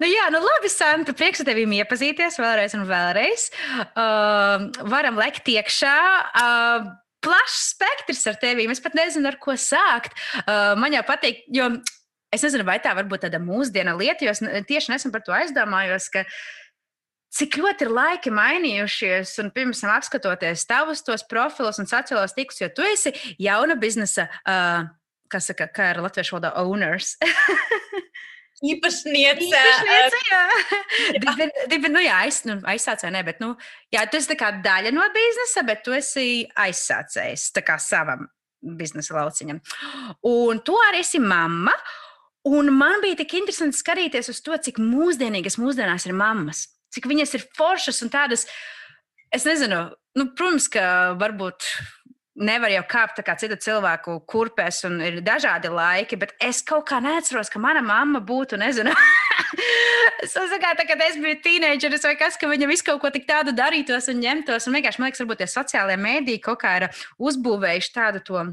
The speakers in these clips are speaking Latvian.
Nu, jā, nu labi, Santa, prieks ar tevi iepazīties vēlreiz un vēlreiz. Uh, varam lekt iekšā. Uh, plašs spektrs ar tevi. Es pat nezinu, ar ko sākt. Uh, man jau patīk, jo es nezinu, vai tā var būt tāda mūsdiena lieta, jo es tieši nesen par to aizdomājos. Cik ļoti ir laiki mainījušies, un pirms tam apskatoties tavus tos profilus un sociālos tīklus, jo tu esi jauna biznesa, uh, kas saka, kā ir latviešu valodā, owners. īpašniece. īpašniece jā, Divi, divi, nu, jā aiz, nu, aizsācēji, ne, bet, nu, jā, tu esi daļa no biznesa, bet tu esi aizsācējs savam biznesa lauciņam. Un tu arī esi mamma. Un man bija tik interesanti skatīties uz to, cik mūsdienīgas mūsdienās ir mammas, cik viņas ir foršas un tādas. Es nezinu, nu, protams, ka varbūt nevar jau kāpt kā citu cilvēku kurpēs, un ir dažādi laiki, bet es kaut kā neatceros, ka mana mamma būtu, nezinu, es kā, tā, kad es biju tīneģeris vai kas, ka viņa visu kaut ko tik tādu darītos un ņemtos. Un vienkārši man liekas, varbūt tie sociālie mēdīji kaut kā ir uzbūvējuši tādu to.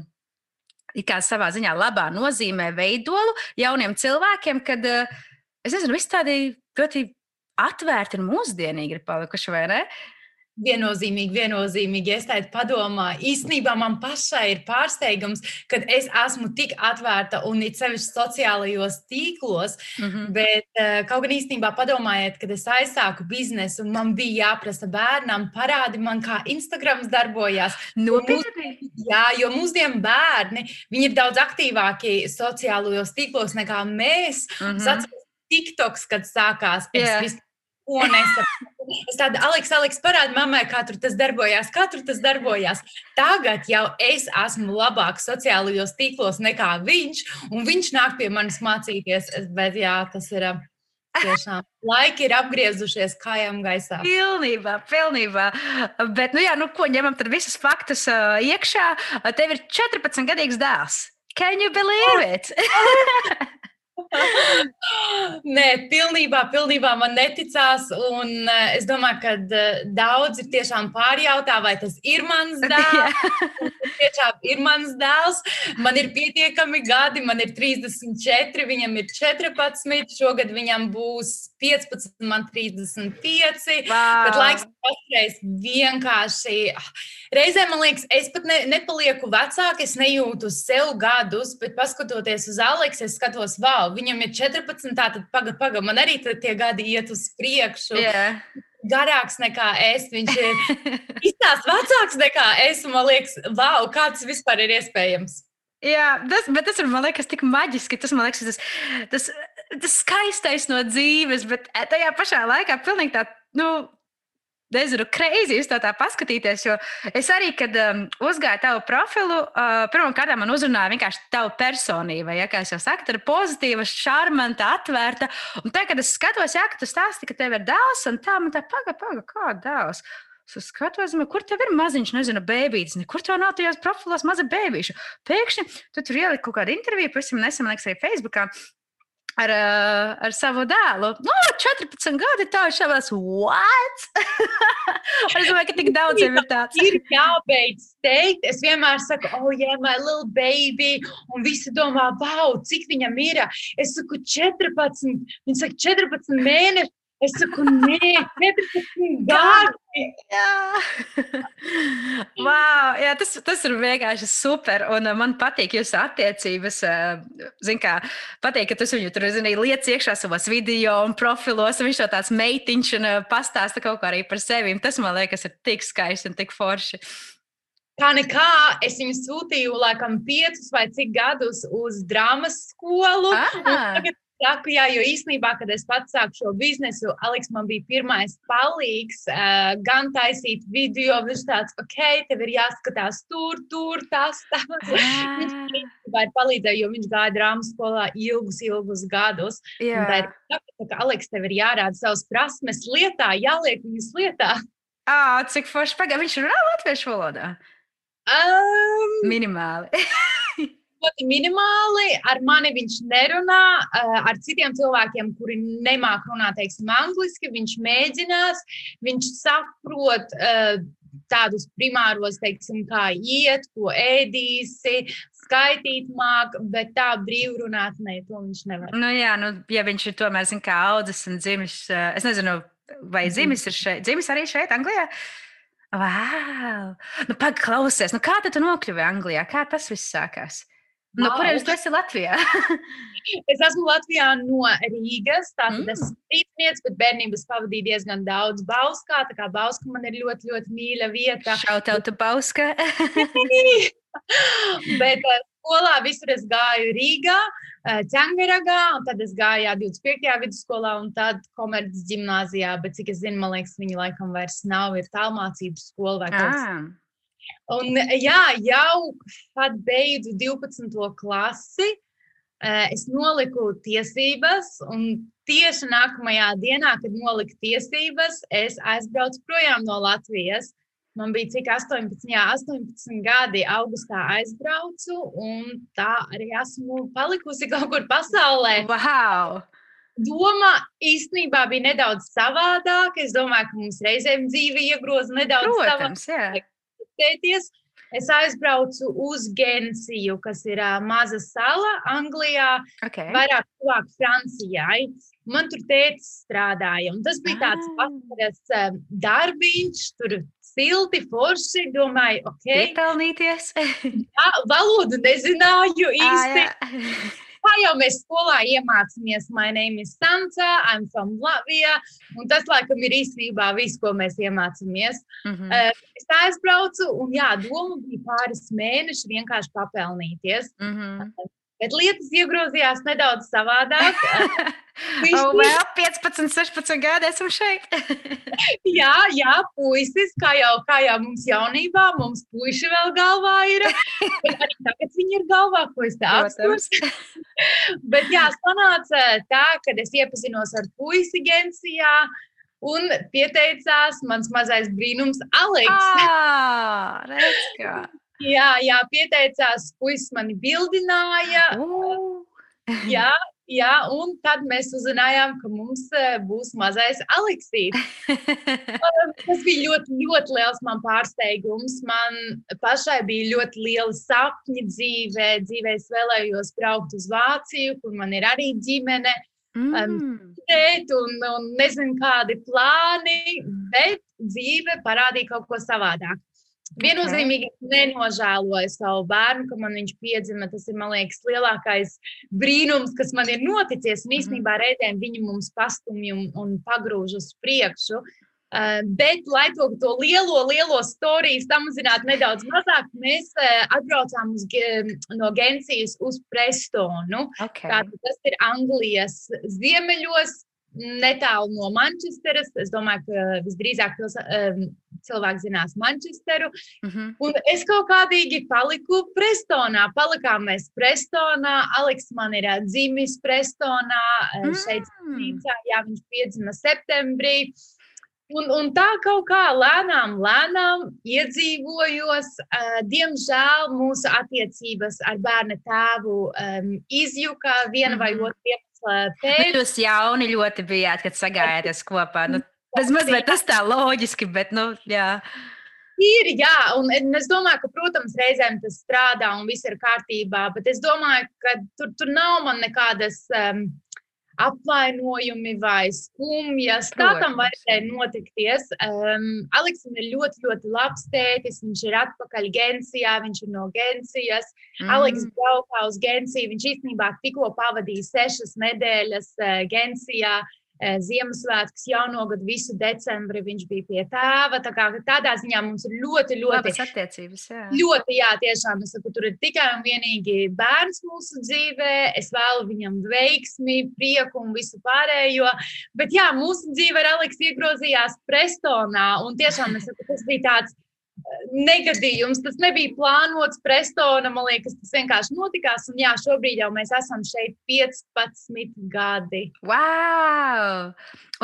Kā savā ziņā labā nozīmē veidolu jauniem cilvēkiem, kad es nezinu, visi tādi ļoti atvērti un mūsdienīgi ir palikuši, vai ne? Viennozīmīgi, viennozīmīgi. Es tādu padomāju, īstenībā man pašai ir pārsteigums, ka es esmu tik atvērta un it sevišķi sociālajos tīklos. Mm -hmm. Bet eh, kaut gan īstenībā padomājiet, kad es aizsāku biznesu, man bija jāprasa bērnam, parādi man, kā Instagrams darbojās. Nopietni. Jā, jo mūsdienu bērni ir daudz aktīvāki sociālajos tīklos nekā mēs. Mm -hmm. Sacīs, TikToks, kad sākās, es yeah. visu ko nesaprotu. Es tādu, Aleks, Aleks parādu mammai, kā tur tas darbojās, kā tur tas darbojās. Tagad jau es esmu labāk sociālajos tīklos nekā viņš, un viņš nāk pie manis mācīties. Bet jā, tas ir. Tiešām laiki ir apgriezušies kājām gaisā. Pilnībā, pilnībā. Bet, nu jā, nu ko ņemam tad visus faktus uh, iekšā? Tev ir 14 gadīgs dēls. Can you believe it? Nē, pilnībā, pilnībā man neticās. Un uh, es domāju, ka uh, daudzi tiešām pārjautā, vai tas ir mans dēls. tas tiešām ir mans dēls. Man ir pietiekami gadi, man ir 34, viņam ir 14, šogad viņam būs 15, man 35. Wow. Bet laiks patreiz vienkārši. Reizē man liekas, es pat ne, nepalieku vecāka, es nejūtu sev gadus, bet paskatoties uz Aleksu, es skatos, wow, viņam ir 14, tātad pagaidi, pagaidi, man arī tie gadi iet uz priekšu. Yeah. Garāks nekā es. Viņš ir izstāsts vecāks nekā es. Man liekas, wow, kā tas vispār ir iespējams. Jā, tas, bet tas ir man liekas tik maģiski. Tas man liekas, tas, tas, tas skaistais no dzīves, bet tajā pašā laikā pilnīgi tā, nu, nezinu, kreizi uz to tā paskatīties. Jo es arī, kad um, uzgāju tavu profilu, uh, pirmkārt, man uzrunāja vienkārši tava personība. Ja, kā jau saku, tā ir pozitīva, šarmanta, atvērta. Un tā, kad es skatos, jā, ka tu stāsti, ka tev ir dēls, un tā man tā pagaidi, pagaidi, kāda dēls. Es skatos, kur tev ir maziņš, nezinu, bērns. Kur tev nav tajos profilos maza bērniša? Pēkšņi tu tur ieliki kaut kādu interviju, pavisam nesen, liekas, arī Facebookā ar, uh, ar savu dēlu. No, 14 gadi tā ir šāds, what? es domāju, ka tik daudziem ir tāds. ir jābeidz teikt. Es vienmēr saku, oh, yeah, my little baby. Un visi domā, wow, cik viņam ir. Es saku, 14. Viņa saka, 14 mēneši. Es saku, nē, 14 gadi. Jā, wow, jā tas, tas ir vienkārši super. Un uh, man patīk jūsu attiecības. Uh, Ziniet, kā patīk, ka tas viņu tur zini, lietas iekšā savos video un profilos. Un viņš to tāds meitiņš un uh, pastāsta kaut ko arī par sevi. Tas man liekas, ir tik skaisti un tik forši. Kā nekā, es viņu sūtīju laikam piecus vai cik gadus uz drāmas skolu. Tagad saku, jā, jo īsnībā, kad es pats sāku šo biznesu, Aleks man bija pirmais palīgs, uh, gan taisīt video, viņš tāds, ok, tev ir jāskatās tur, tur, tas, tas. viņš īstenībā ir palīdzējis, jo viņš gāja drāmas skolā ilgus, ilgus gadus. Tā ir tā, ka Aleks tev ir jārāda savas prasmes lietā, jāliek viņas lietā. Ah, cik forši pagaidi, viņš runā latviešu valodā? Um, Minimāli. ļoti minimāli. Ar mani viņš nerunā. Eh, ar citiem cilvēkiem, kuri nemāk runāt, teiksim, angliski, viņš mēģinās. Viņš saprot. Uh, tādus primāros, teiksim, kā iet, ko ēdīsi, skaitīt māk, bet tā brīvi runāt, nē, to viņš nevar. Nu, jā, nu, ja viņš ir tomēr, zin, kā audzis un dzimis, es nezinu, vai mhm. dzimis ir šeit, dzimis arī šeit, Anglijā. Wow! Nu, Pagaidies, nu kā tu nokļuvi Anglijā? Kā tas viss sākās? No kurienes tu esi Latvijā? es esmu Latvijā no Rīgas. Tātad mm. esmu rīznieks, bet bērnības pavadīju diezgan daudz Bauskā. Tā kā Bauska man ir ļoti, ļoti mīļa vieta. Šautauta Bauska. bet uh, skolā visur es gāju Rīgā, uh, Čangaragā, un tad es gāju 25. vidusskolā un tad komerces ģimnāzijā. Bet cik es zinu, man liekas, viņi laikam vairs nav, ir tālmācības skola vai kaut kas ah. Un, jā, jau kad beidzu 12. klasi, es noliku tiesības, un tieši nākamajā dienā, kad noliku tiesības, es aizbraucu projām no Latvijas. Man bija cik 18, jā, 18 gadi, augustā aizbraucu, un tā arī esmu palikusi kaut kur pasaulē. Wow! Doma īstenībā bija nedaudz savādāka. Es domāju, ka mums reizēm dzīve iegroza nedaudz Protams, savādāk. Jā adaptēties. Es aizbraucu uz Gensiju, kas ir uh, maza sala Anglijā, okay. vairāk tuvāk Francijai. Man tur tēvs strādāja, un tas bija tāds ah. vasaras uh, darbiņš, tur silti, forši. Domāju, ok. Iepelnīties. Jā, valodu nezināju īsti. Ah, Kā jau mēs skolā iemācījāmies, my name is Santa, I'm from Latvia. Un tas, laikam, ir īstenībā viss, ko mēs iemācījāmies. Mm -hmm. uh, es aizbraucu, un jā, doma bija pāris mēneši vienkārši papelnīties. Mm -hmm. Bet lietas iegrozījās nedaudz savādāk. Viņš oh, vēl 15, 16 gadi esam šeit. jā, jā, puisis, kā jau, kā jau mums jaunībā, mums puiši vēl galvā ir. Arī tagad viņi ir galvā, ko es tādu Bet jā, sanāca tā, ka es iepazinos ar puisi Gensijā. Un pieteicās mans mazais brīnums, Aleks. Ah, redz, Jā, jā, pieteicās, puisis mani bildināja. Uh. Jā, jā, un tad mēs uzzinājām, ka mums e, būs mazais Aleksīds. Um, tas bija ļoti, ļoti liels man pārsteigums. Man pašai bija ļoti liela sapņa dzīvē. Dzīvē es vēlējos braukt uz Vāciju, kur man ir arī ģimene. Um, mm. Um, un, un nezinu, kādi plāni, bet dzīve parādīja kaut ko savādāk. Viennozīmīgi nenožēloju savu bērnu, ka man viņš piedzima. Tas ir, man liekas, lielākais brīnums, kas man ir noticis. Un īstenībā reizēm viņi mums pastumj un, un pagrūž uz priekšu. Uh, bet, lai to, to lielo, lielo storiju samazinātu nedaudz mazāk, mēs uh, atbraucām uz, no Gensijas uz Prestonu. Okay. Tātad tas ir Anglijas ziemeļos, netālu no Manchesteras. Es domāju, ka visdrīzāk pils, um, cilvēki zinās Manchesteru. Mm -hmm. Un es kaut kādīgi paliku Prestonā. Palikām mēs Prestonā. Aleks man ir dzimis Prestonā. Mm. Šeit Nīcā, jā, viņš piedzima septembrī. Un, un tā kaut kā lēnām, lēnām iedzīvojos. Diemžēl mūsu attiecības ar bērnu tēvu um, izjuka viena mm -hmm. vai mhm. otra Pēc... Nu, jūs jauni ļoti bijāt, kad sagājāties kopā. Nu, bez mazliet tas tā loģiski, bet, nu, jā. Ir, jā, un es domāju, ka, protams, reizēm tas strādā un viss ir kārtībā, bet es domāju, ka tur, tur nav man nekādas um, apvainojumi vai skumjas. Tā tam vajadzēja notikties. Um, Aleksam ir ļoti, ļoti labs tētis. Viņš ir atpakaļ Gensijā, viņš ir no Gensijas. Mm. Aleks braukā uz Gensiju. Viņš īstenībā tikko pavadīja sešas nedēļas uh, Gensijā. Eh, Ziemassvētkus, jaunogadu, visu decembri viņš bija pie tēva. Tā kā, tādā ziņā mums ir ļoti, ļoti labas attiecības. Jā. Ļoti, jā, tiešām es saku, tur ir tikai un vienīgi bērns mūsu dzīvē. Es vēlu viņam veiksmi, prieku un visu pārējo. Bet jā, mūsu dzīve ar Aleksu iegrozījās Prestonā. Un tiešām saku, tas bija tāds negadījums. Tas nebija plānots Prestona. Man liekas, tas vienkārši notikās. Un jā, šobrīd jau mēs esam šeit 15 gadi. Wow!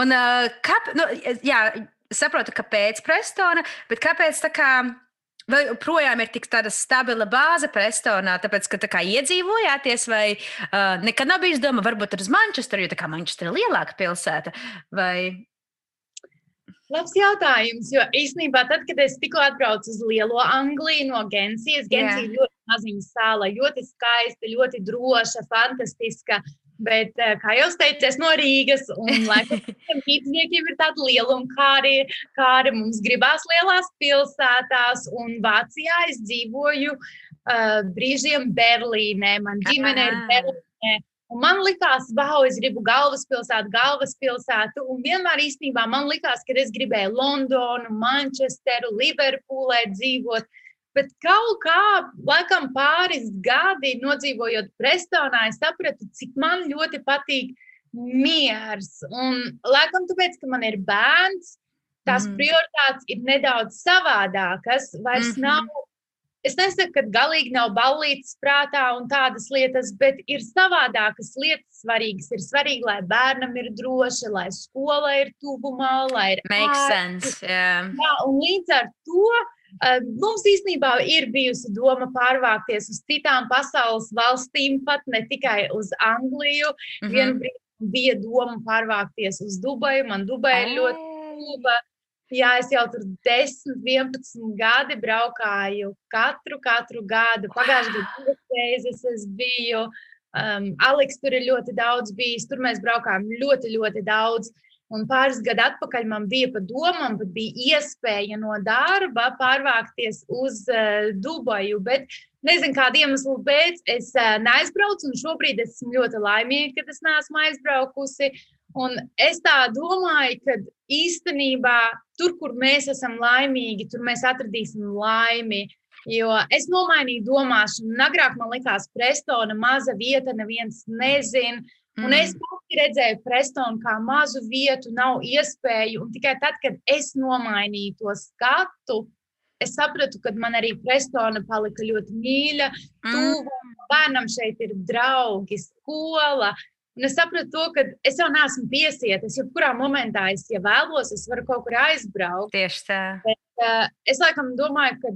Un, uh, kāp, nu, jā, saprotu, kāpēc Prestona, bet kāpēc tā kā. Vai joprojām ir tik tāda stabila bāze Prestonā, tāpēc, ka tā kā iedzīvojāties, vai uh, nekad nav bijis doma, varbūt uz Manchesteru, jo tā kā Manchester ir lielāka pilsēta, vai Labs jautājums, jo īstenībā tad, kad es tikko atbraucu uz Lielo Angliju no Gensijas, Gensija yeah. ļoti maziņa sāla, ļoti skaista, ļoti droša, fantastiska. Bet, eh, kā jau teicu, es no Rīgas, un laikam pīpzniekiem ir tāda lieluma, kā arī, kā arī mums gribās lielās pilsētās, un Vācijā es dzīvoju uh, brīžiem Berlīnē, man ģimene ir Berlīnē. Un man likās, wow, es gribu galvaspilsētu, galvaspilsētu. Un vienmēr īstenībā man likās, ka es gribēju Londonu, Manchesteru, Liverpoolē dzīvot. Bet kaut kā, laikam, pāris gadi nodzīvojot Prestonā, es sapratu, cik man ļoti patīk miers. Un, laikam, tāpēc, ka man ir bērns, tās mm. prioritātes ir nedaudz savādākas. Vairs mm -hmm. nav Es nesaku, ka galīgi nav ballītas prātā un tādas lietas, bet ir savādākas lietas svarīgas. Ir svarīgi, lai bērnam ir droši, lai skola ir tuvumā, lai ir Makes sense. Yeah. Jā, un līdz ar to uh, mums īstenībā ir bijusi doma pārvākties uz citām pasaules valstīm, pat ne tikai uz Angliju. Mm -hmm. Vienu brīdi bija doma pārvākties uz Dubaju. Man Dubai ir ļoti tuva. Jā, es jau tur 10, 11 gadi braukāju katru, katru gadu. Pagājušajā gadā divas reizes es biju. Um, Aleks tur ir ļoti daudz bijis. Tur mēs braukājām ļoti, ļoti daudz. Un pāris gadu atpakaļ man bija pa domām, bet bija iespēja no darba pārvākties uz uh, Dubaju. Bet nezinu, kāda iemesla pēc es uh, neaizbraucu. Un šobrīd esmu ļoti laimīga, ka es neesmu aizbraukusi. Un es tā domāju, ka īstenībā tur, kur mēs esam laimīgi, tur mēs atradīsim laimi. Jo es nomainīju domāšanu. Agrāk man likās, ka Prestona maza vieta, neviens nezina. Un mm. es redzēju Prestonu kā mazu vietu, nav iespēju. Un tikai tad, kad es nomainīju to skatu, es sapratu, ka man arī Prestona palika ļoti mīļa. Mm. Tuvu bērnam šeit ir draugi, skola. Un es sapratu, to, ka es jau neesmu piesieta. Es jebkurā momentā, es, ja vēlos, es varu kaut kur aizbraukt. Tieši tā. Bet, uh, es laikam domāju, ka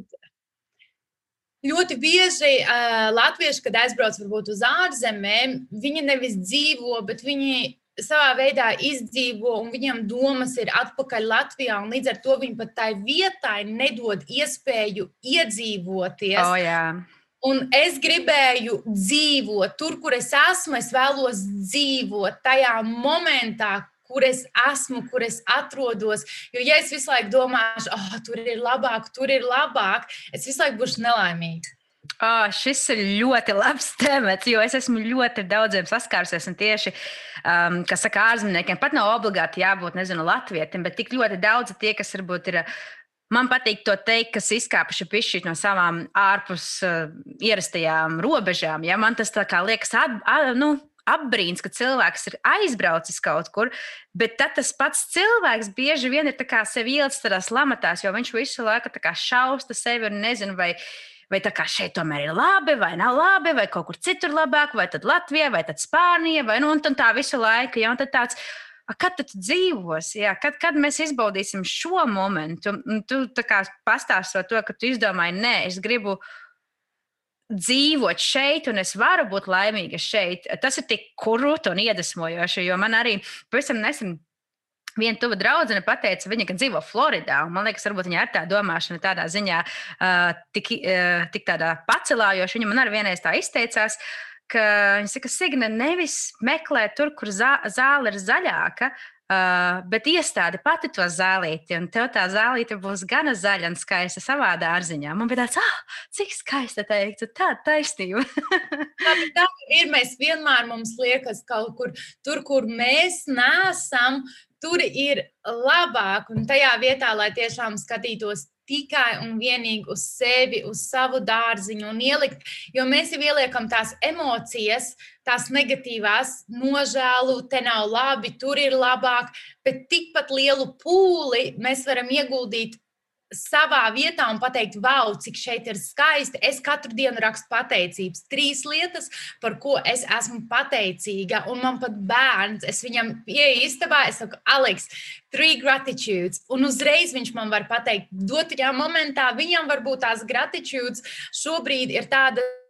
ļoti bieži uh, latvieši, kad aizbrauc varbūt uz ārzemēm, viņi nevis dzīvo, bet viņi savā veidā izdzīvo, un viņiem domas ir atpakaļ Latvijā. Līdz ar to viņi pat tai vietai nedod iespēju iedzīvoties. Oh, yeah. Un es gribēju dzīvot tur, kur es esmu. Es vēlos dzīvot tajā momentā, kur es esmu, kur es atrodos. Jo, ja es visu laiku domāšu, oh, tur ir labāk, tur ir labāk, es visu laiku būšu nelaimīga. Oh, šis ir ļoti labs temats, jo es esmu ļoti daudziem saskārusies. Tieši, um, kas saka, ārzemniekiem pat nav obligāti jābūt, nezinu, latvietim, bet tik ļoti daudz tie, kas varbūt ir Man patīk to teikt, kas izkāpuši pišķi no savām ārpus uh, ierastajām robežām. Ja? Man tas liekas, at, at, nu, apbrīns, ka cilvēks ir aizbraucis kaut kur, bet tas pats cilvēks bieži vien ir sevi ielicis tādās lamatās, jo viņš visu laiku šausta sevi un nezina, vai, vai tā kā šeit tomēr ir labi, vai nav labi, vai kaut kur citur labāk, vai tad Latvija, vai tad Spānija, vai nu, un tā visu laiku. Ja? Un tad tāds, kad tu dzīvosi, jā, kad, kad mēs izbaudīsim šo momentu. Tu pastāstīji to, ka tu izdomāji, nē, es gribu dzīvot šeit, un es varu būt laimīga šeit. Tas ir tik kurūti un iedvesmojoši, jo man arī pavisam nesen. Viena tuva draudzene pateica, viņa dzīvo Floridā. Man liekas, varbūt viņa ar tā domāšana tādā ziņā uh, tik, uh, tik tādā pacelājoša. Viņa man arī vienreiz tā izteicās. Uh, ka viņa saka, Signe, nevis meklē tur, kur zā, zāle ir zaļāka, Uh, bet iestādi pati to zālīti, un tev tā zālīte būs gana zaļa un skaista savā dārziņā. Man bija tāds, ah, cik skaista teikt, tāda taisnība. tā, tā ir. Mēs vienmēr mums liekas kaut kur, tur, kur mēs nesam, tur ir labāk. Un tajā vietā, lai tiešām skatītos tikai un vienīgi uz sevi, uz savu dārziņu un ielikt, jo mēs jau ieliekam tās emocijas, tās negatīvās, nožēlu, te nav labi, tur ir labāk, bet tikpat lielu pūli mēs varam ieguldīt savā vietā un pateikt, wow, cik šeit ir skaisti. Es katru dienu rakstu pateicības. Trīs lietas, par ko es esmu pateicīga. Un man pat bērns, es viņam ieeju istabā, es saku, Aleks, three gratitudes. Un uzreiz viņš man var pateikt, dotajā momentā viņam varbūt tās gratitudes šobrīd ir tādas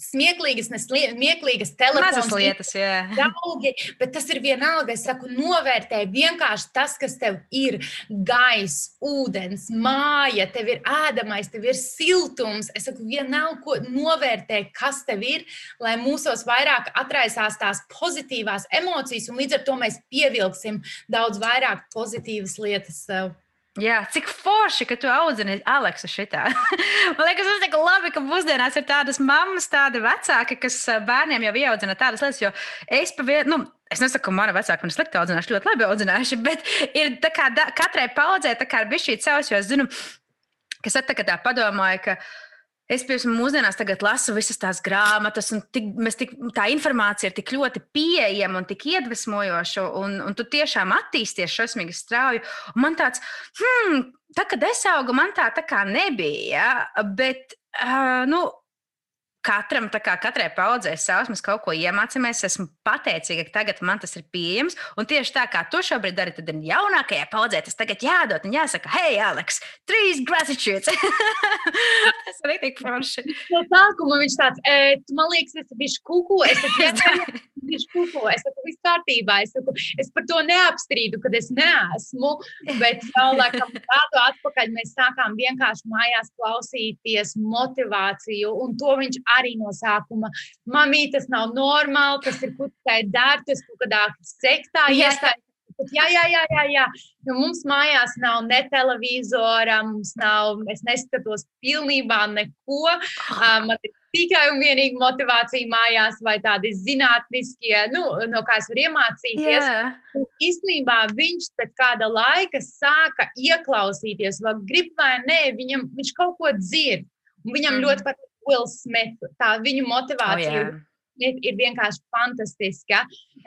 smieklīgas, nesmieklīgas telefonas lietas, draugi, bet tas ir vienalga. Es saku, novērtē vienkārši tas, kas tev ir gaisa, ūdens, māja, tev ir ēdamais, tev ir siltums. Es saku, vienalga, ko novērtē, kas tev ir, lai mūsos vairāk atraisās tās pozitīvās emocijas, un līdz ar to mēs pievilksim daudz vairāk pozitīvas lietas sev. Jā, cik forši, ka tu audzini Aleksu šitā. Man liekas, tas ir tik labi, ka mūsdienās ir tādas mammas, tādi vecāki, kas bērniem jau ieaudzina tādas lietas, jo es pa vienu. Nu, Es nesaku, ka mana vecāka man slikti audzinājuši, ļoti labi audzinājuši, bet ir tā kā da, katrai paudzē tā kā ir bijis šī savs, jo es zinu, ka es tā, tā padomāju, ka Es, piemēram, mūsdienās lasu visas tās grāmatas, un tik, tik, tā informācija ir tik ļoti pieejama un tik iedvesmojoša, un, un tu tiešām attīsties šausmīgi strauji. Un man tāds, hmm, tā, kad es augu, man tā, tā kā nebija, bet, uh, nu, katram, kā katrai paudzei savs, mēs kaut ko iemācāmies. Esmu pateicīga, ka tagad man tas ir pieejams. Un tieši tā kā tu šobrīd dari, tad ir jaunākajai paudzei tas tagad jādod un jāsaka, hei, Aleks, trīs gratitudes. tas ir tik forši. No sākuma viņš tāds, e, man liekas, es bišu kuku, es bišu kuku, es saku, viss kārtībā. Es, saku, es par to neapstrīdu, kad es neesmu, bet saulēkam tādu atpakaļ mēs sākām vienkārši mājās klausīties motivāciju, un to viņš arī no sākuma. Mamī, tas nav normāli, tas ir putekļi dārts, kaut kādā sektā iestājas. Jā, jā, jā, jā, jā. Nu, mums mājās nav ne televizora, mums nav, es neskatos pilnībā neko. Um, man ir tikai un vienīgi motivācija mājās, vai tādi zinātniskie, nu, no kā es varu iemācīties. Yeah. Īstenībā viņš pēc kāda laika sāka ieklausīties, vai grib vai nē, viņam, viņš kaut ko dzird. Viņam mm. ļoti patīk Will Smith. Tā viņu motivācija. Oh, yeah. Ir, ir vienkārši fantastiska.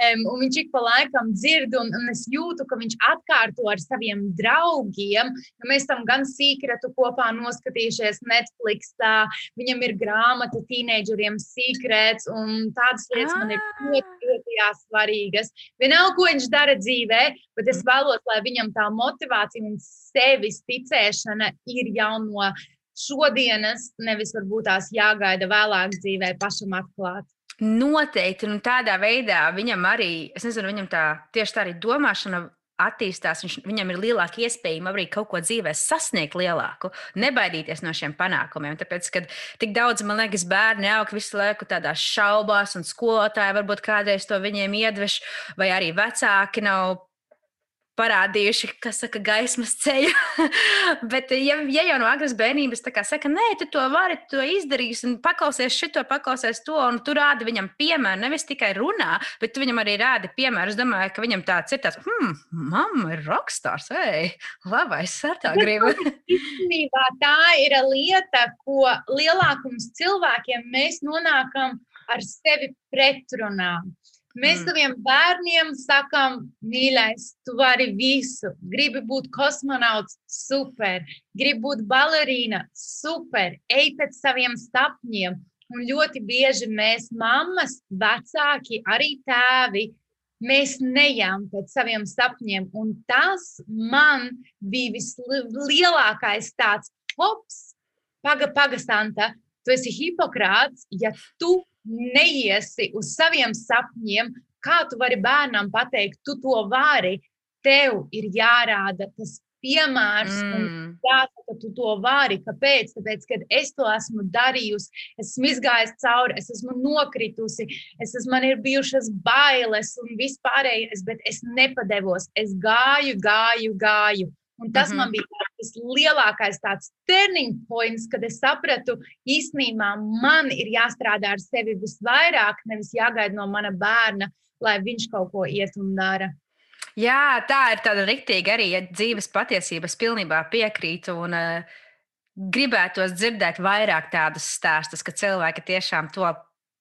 Um, viņš ik pa laikam dzird, un, un es jūtu, ka viņš atkārto ar saviem draugiem. Mēs tam gan sīkratu kopā noskatījušies Netflix. Tā, viņam ir grāmata tīneģeriem sīkrets, un tādas lietas ah. man ir ah. ļoti, ļoti svarīgas. Vienalga, ko viņš dara dzīvē, bet es vēlos, lai viņam tā motivācija un sevis ticēšana ir jau no šodienas, nevis varbūt tās jāgaida vēlāk dzīvē pašam atklāt. Noteikti, un tādā veidā viņam arī, es nezinu, viņam tā tieši tā arī domāšana attīstās, viņš, viņam ir lielāka iespēja arī kaut ko dzīvē sasniegt lielāku, nebaidīties no šiem panākumiem. Tāpēc, kad tik daudz, man liekas, bērni aug visu laiku tādās šaubās, un skolotāji varbūt kādreiz to viņiem iedveš, vai arī vecāki nav parādījuši, kas saka, gaismas ceļu. Bet, ja, ja jau no agras bērnības tā kā saka, nē, tu to vari, tu to izdarīsi, un paklausies šito, paklausies to, un tu rādi viņam piemēru, nevis tikai runā, bet tu viņam arī rādi piemēru. Es domāju, ka viņam tāds ir tāds, hmm, mamma ir rokstārs, ej, labais, es tā gribu. Īstenībā tā ir lieta, ko lielākums cilvēkiem mēs nonākam ar sevi pretrunā. Mēs mm. saviem bērniem sakām, mīļais, tu vari visu. Gribi būt kosmonauts, super. Gribi būt balerīna, super. Ej pēc saviem sapņiem. Un ļoti bieži mēs, mammas, vecāki, arī tēvi, mēs nejām pēc saviem sapņiem. Un tas man bija vislielākais tāds hops, paga, paga, Santa. Tu esi hipokrāts, ja tu neiesi uz saviem sapņiem, kā tu vari bērnam pateikt, tu to vari. Tev ir jārāda tas piemērs, mm. un jāsaka, tu to vari. Kāpēc? Tāpēc, kad es to esmu darījusi, esmu izgājusi cauri, es esmu nokritusi, es esmu, man ir bijušas bailes un vispārējais, bet es nepadevos. Es gāju, gāju, gāju. Un tas mm -hmm. man bija tas lielākais tāds turning points, kad es sapratu, īstenībā man ir jāstrādā ar sevi visvairāk, nevis jāgaida no mana bērna, lai viņš kaut ko iet un dara. Jā, tā ir tāda rīktīga arī ja dzīves patiesība. Es pilnībā piekrītu. Un, uh, gribētos dzirdēt vairāk tādus stāstus, ka cilvēki tiešām to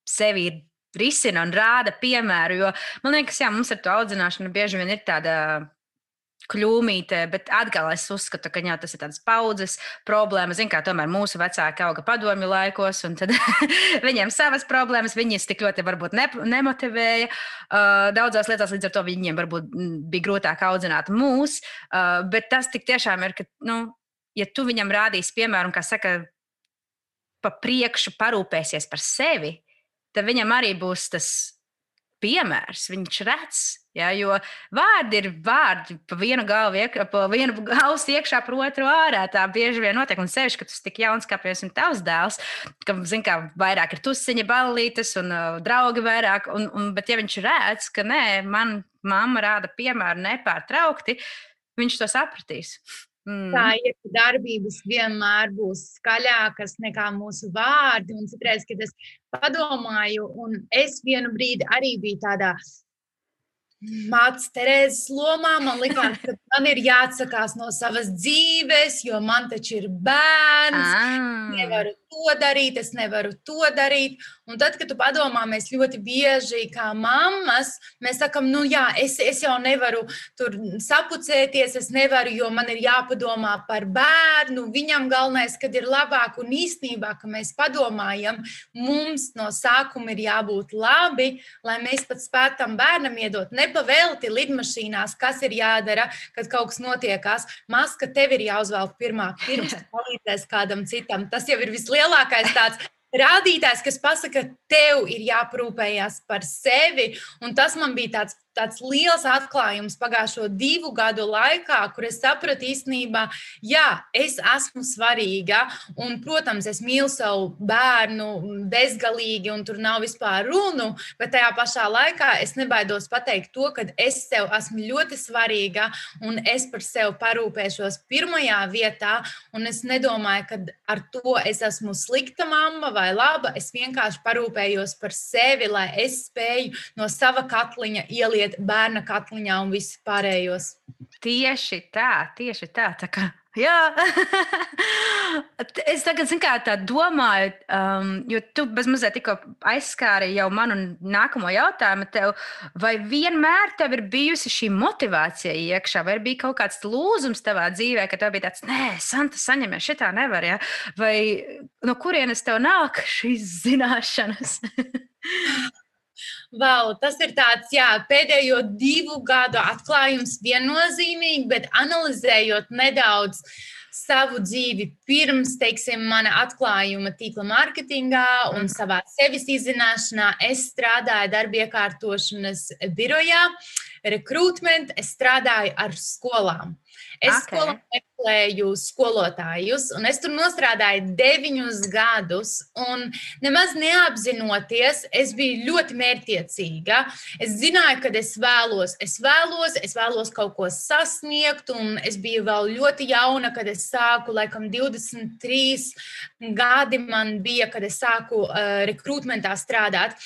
sevi ir risina un rāda piemēru. Jo man liekas, jā, mums ar to audzināšanu bieži vien ir tāda kļūmīte, bet atkal es uzskatu, ka jā, tas ir tāds paudzes problēma. Ziniet, kā tomēr mūsu vecāki auga padomju laikos, un viņiem savas problēmas, viņas tik ļoti varbūt ne, nemotivēja. Uh, daudzās lietās līdz ar to viņiem varbūt bija grūtāk audzināt mūs, uh, bet tas tik tiešām ir, ka, nu, ja tu viņam rādīsi piemēru, un kā saka, pa priekšu parūpēsies par sevi, tad viņam arī būs tas piemērs. Viņš redz, ja, jo vārdi ir vārdi, pa vienu galvu, iek, pa vienu ausu iekšā, pa otru ārā. Tā bieži vien notiek. Un sevišķi, ka tas tik jauns, kā piemēram tavs dēls, ka, zin, kā vairāk ir tusiņa, ballītes un uh, draugi vairāk. Un, un, bet ja viņš redz, ka nē, man mamma rāda piemēru nepārtraukti, viņš to sapratīs. Mm. Tā ir darbības vienmēr būs skaļākas nekā mūsu vārdi. Un citreiz, kad es padomāju, un es vienu brīdi arī biju tādā Mācis Terēzes lomā man liekas, ka man ir jāatsakās no savas dzīves, jo man taču ir bērns. Ah. Nevaru to darīt, es nevaru to darīt. Un tad, kad tu padomā, mēs ļoti bieži kā mammas, mēs sakam, nu jā, es, es jau nevaru tur sapucēties, es nevaru, jo man ir jāpadomā par bērnu. Viņam galvenais, kad ir labāk un īstenībā, ka mēs padomājam, mums no sākuma ir jābūt labi, lai mēs pat spētam bērnam iedot. Nepavēlti lidmašīnās, kas ir jādara, kad kaut kas notiekās. Maska tev ir jāuzvelk pirmā, pirms palīdzēs kādam citam. Tas jau ir vislielākais lielākais tāds rādītājs, kas pasaka, ka tev ir jāprūpējas par sevi. Un tas man bija tāds tāds liels atklājums pagājušo divu gadu laikā, kur es sapratu īstenībā, jā, es esmu svarīga. Un, protams, es mīlu savu bērnu bezgalīgi, un tur nav vispār runu, bet tajā pašā laikā es nebaidos pateikt to, ka es sev esmu ļoti svarīga un es par sevi parūpēšos pirmajā vietā. Un es nedomāju, ka ar to es esmu slikta mamma vai laba. Es vienkārši parūpējos par sevi, lai es spēju no sava katliņa ieliet ieiet bērna katliņā un viss pārējos. Tieši tā, tieši tā. tā kā, jā, es tagad kā, tā domāju, um, jo tu bezmazliet tikko aizskāri jau manu nākamo jautājumu. Tev, vai vienmēr tev ir bijusi šī motivācija iekšā, vai bija kaut kāds lūzums tavā dzīvē, ka tev bija tāds, nē, Santa, saņemies, šitā nevar, ja? vai no kurienes tev nāk šīs zināšanas? Wow, tas ir tāds jā, pēdējo divu gadu atklājums viennozīmīgi, bet analizējot nedaudz savu dzīvi pirms, teiksim, mana atklājuma tīkla mārketingā un savā sevis izzināšanā, es strādāju darba iekārtošanas birojā, rekrutment, es strādāju ar skolām. Es okay. skolā meklēju skolotājus, un es tur strādāju deviņus gadus. Nemaz neapzinoties, es biju ļoti mērķiecīga. Es zināju, ka es vēlos, es vēlos, es vēlos kaut ko sasniegt, un es biju vēl ļoti jauna, kad es sāku, laikam, 23 gadi man bija, kad es sāku uh, rekrutmentā strādāt.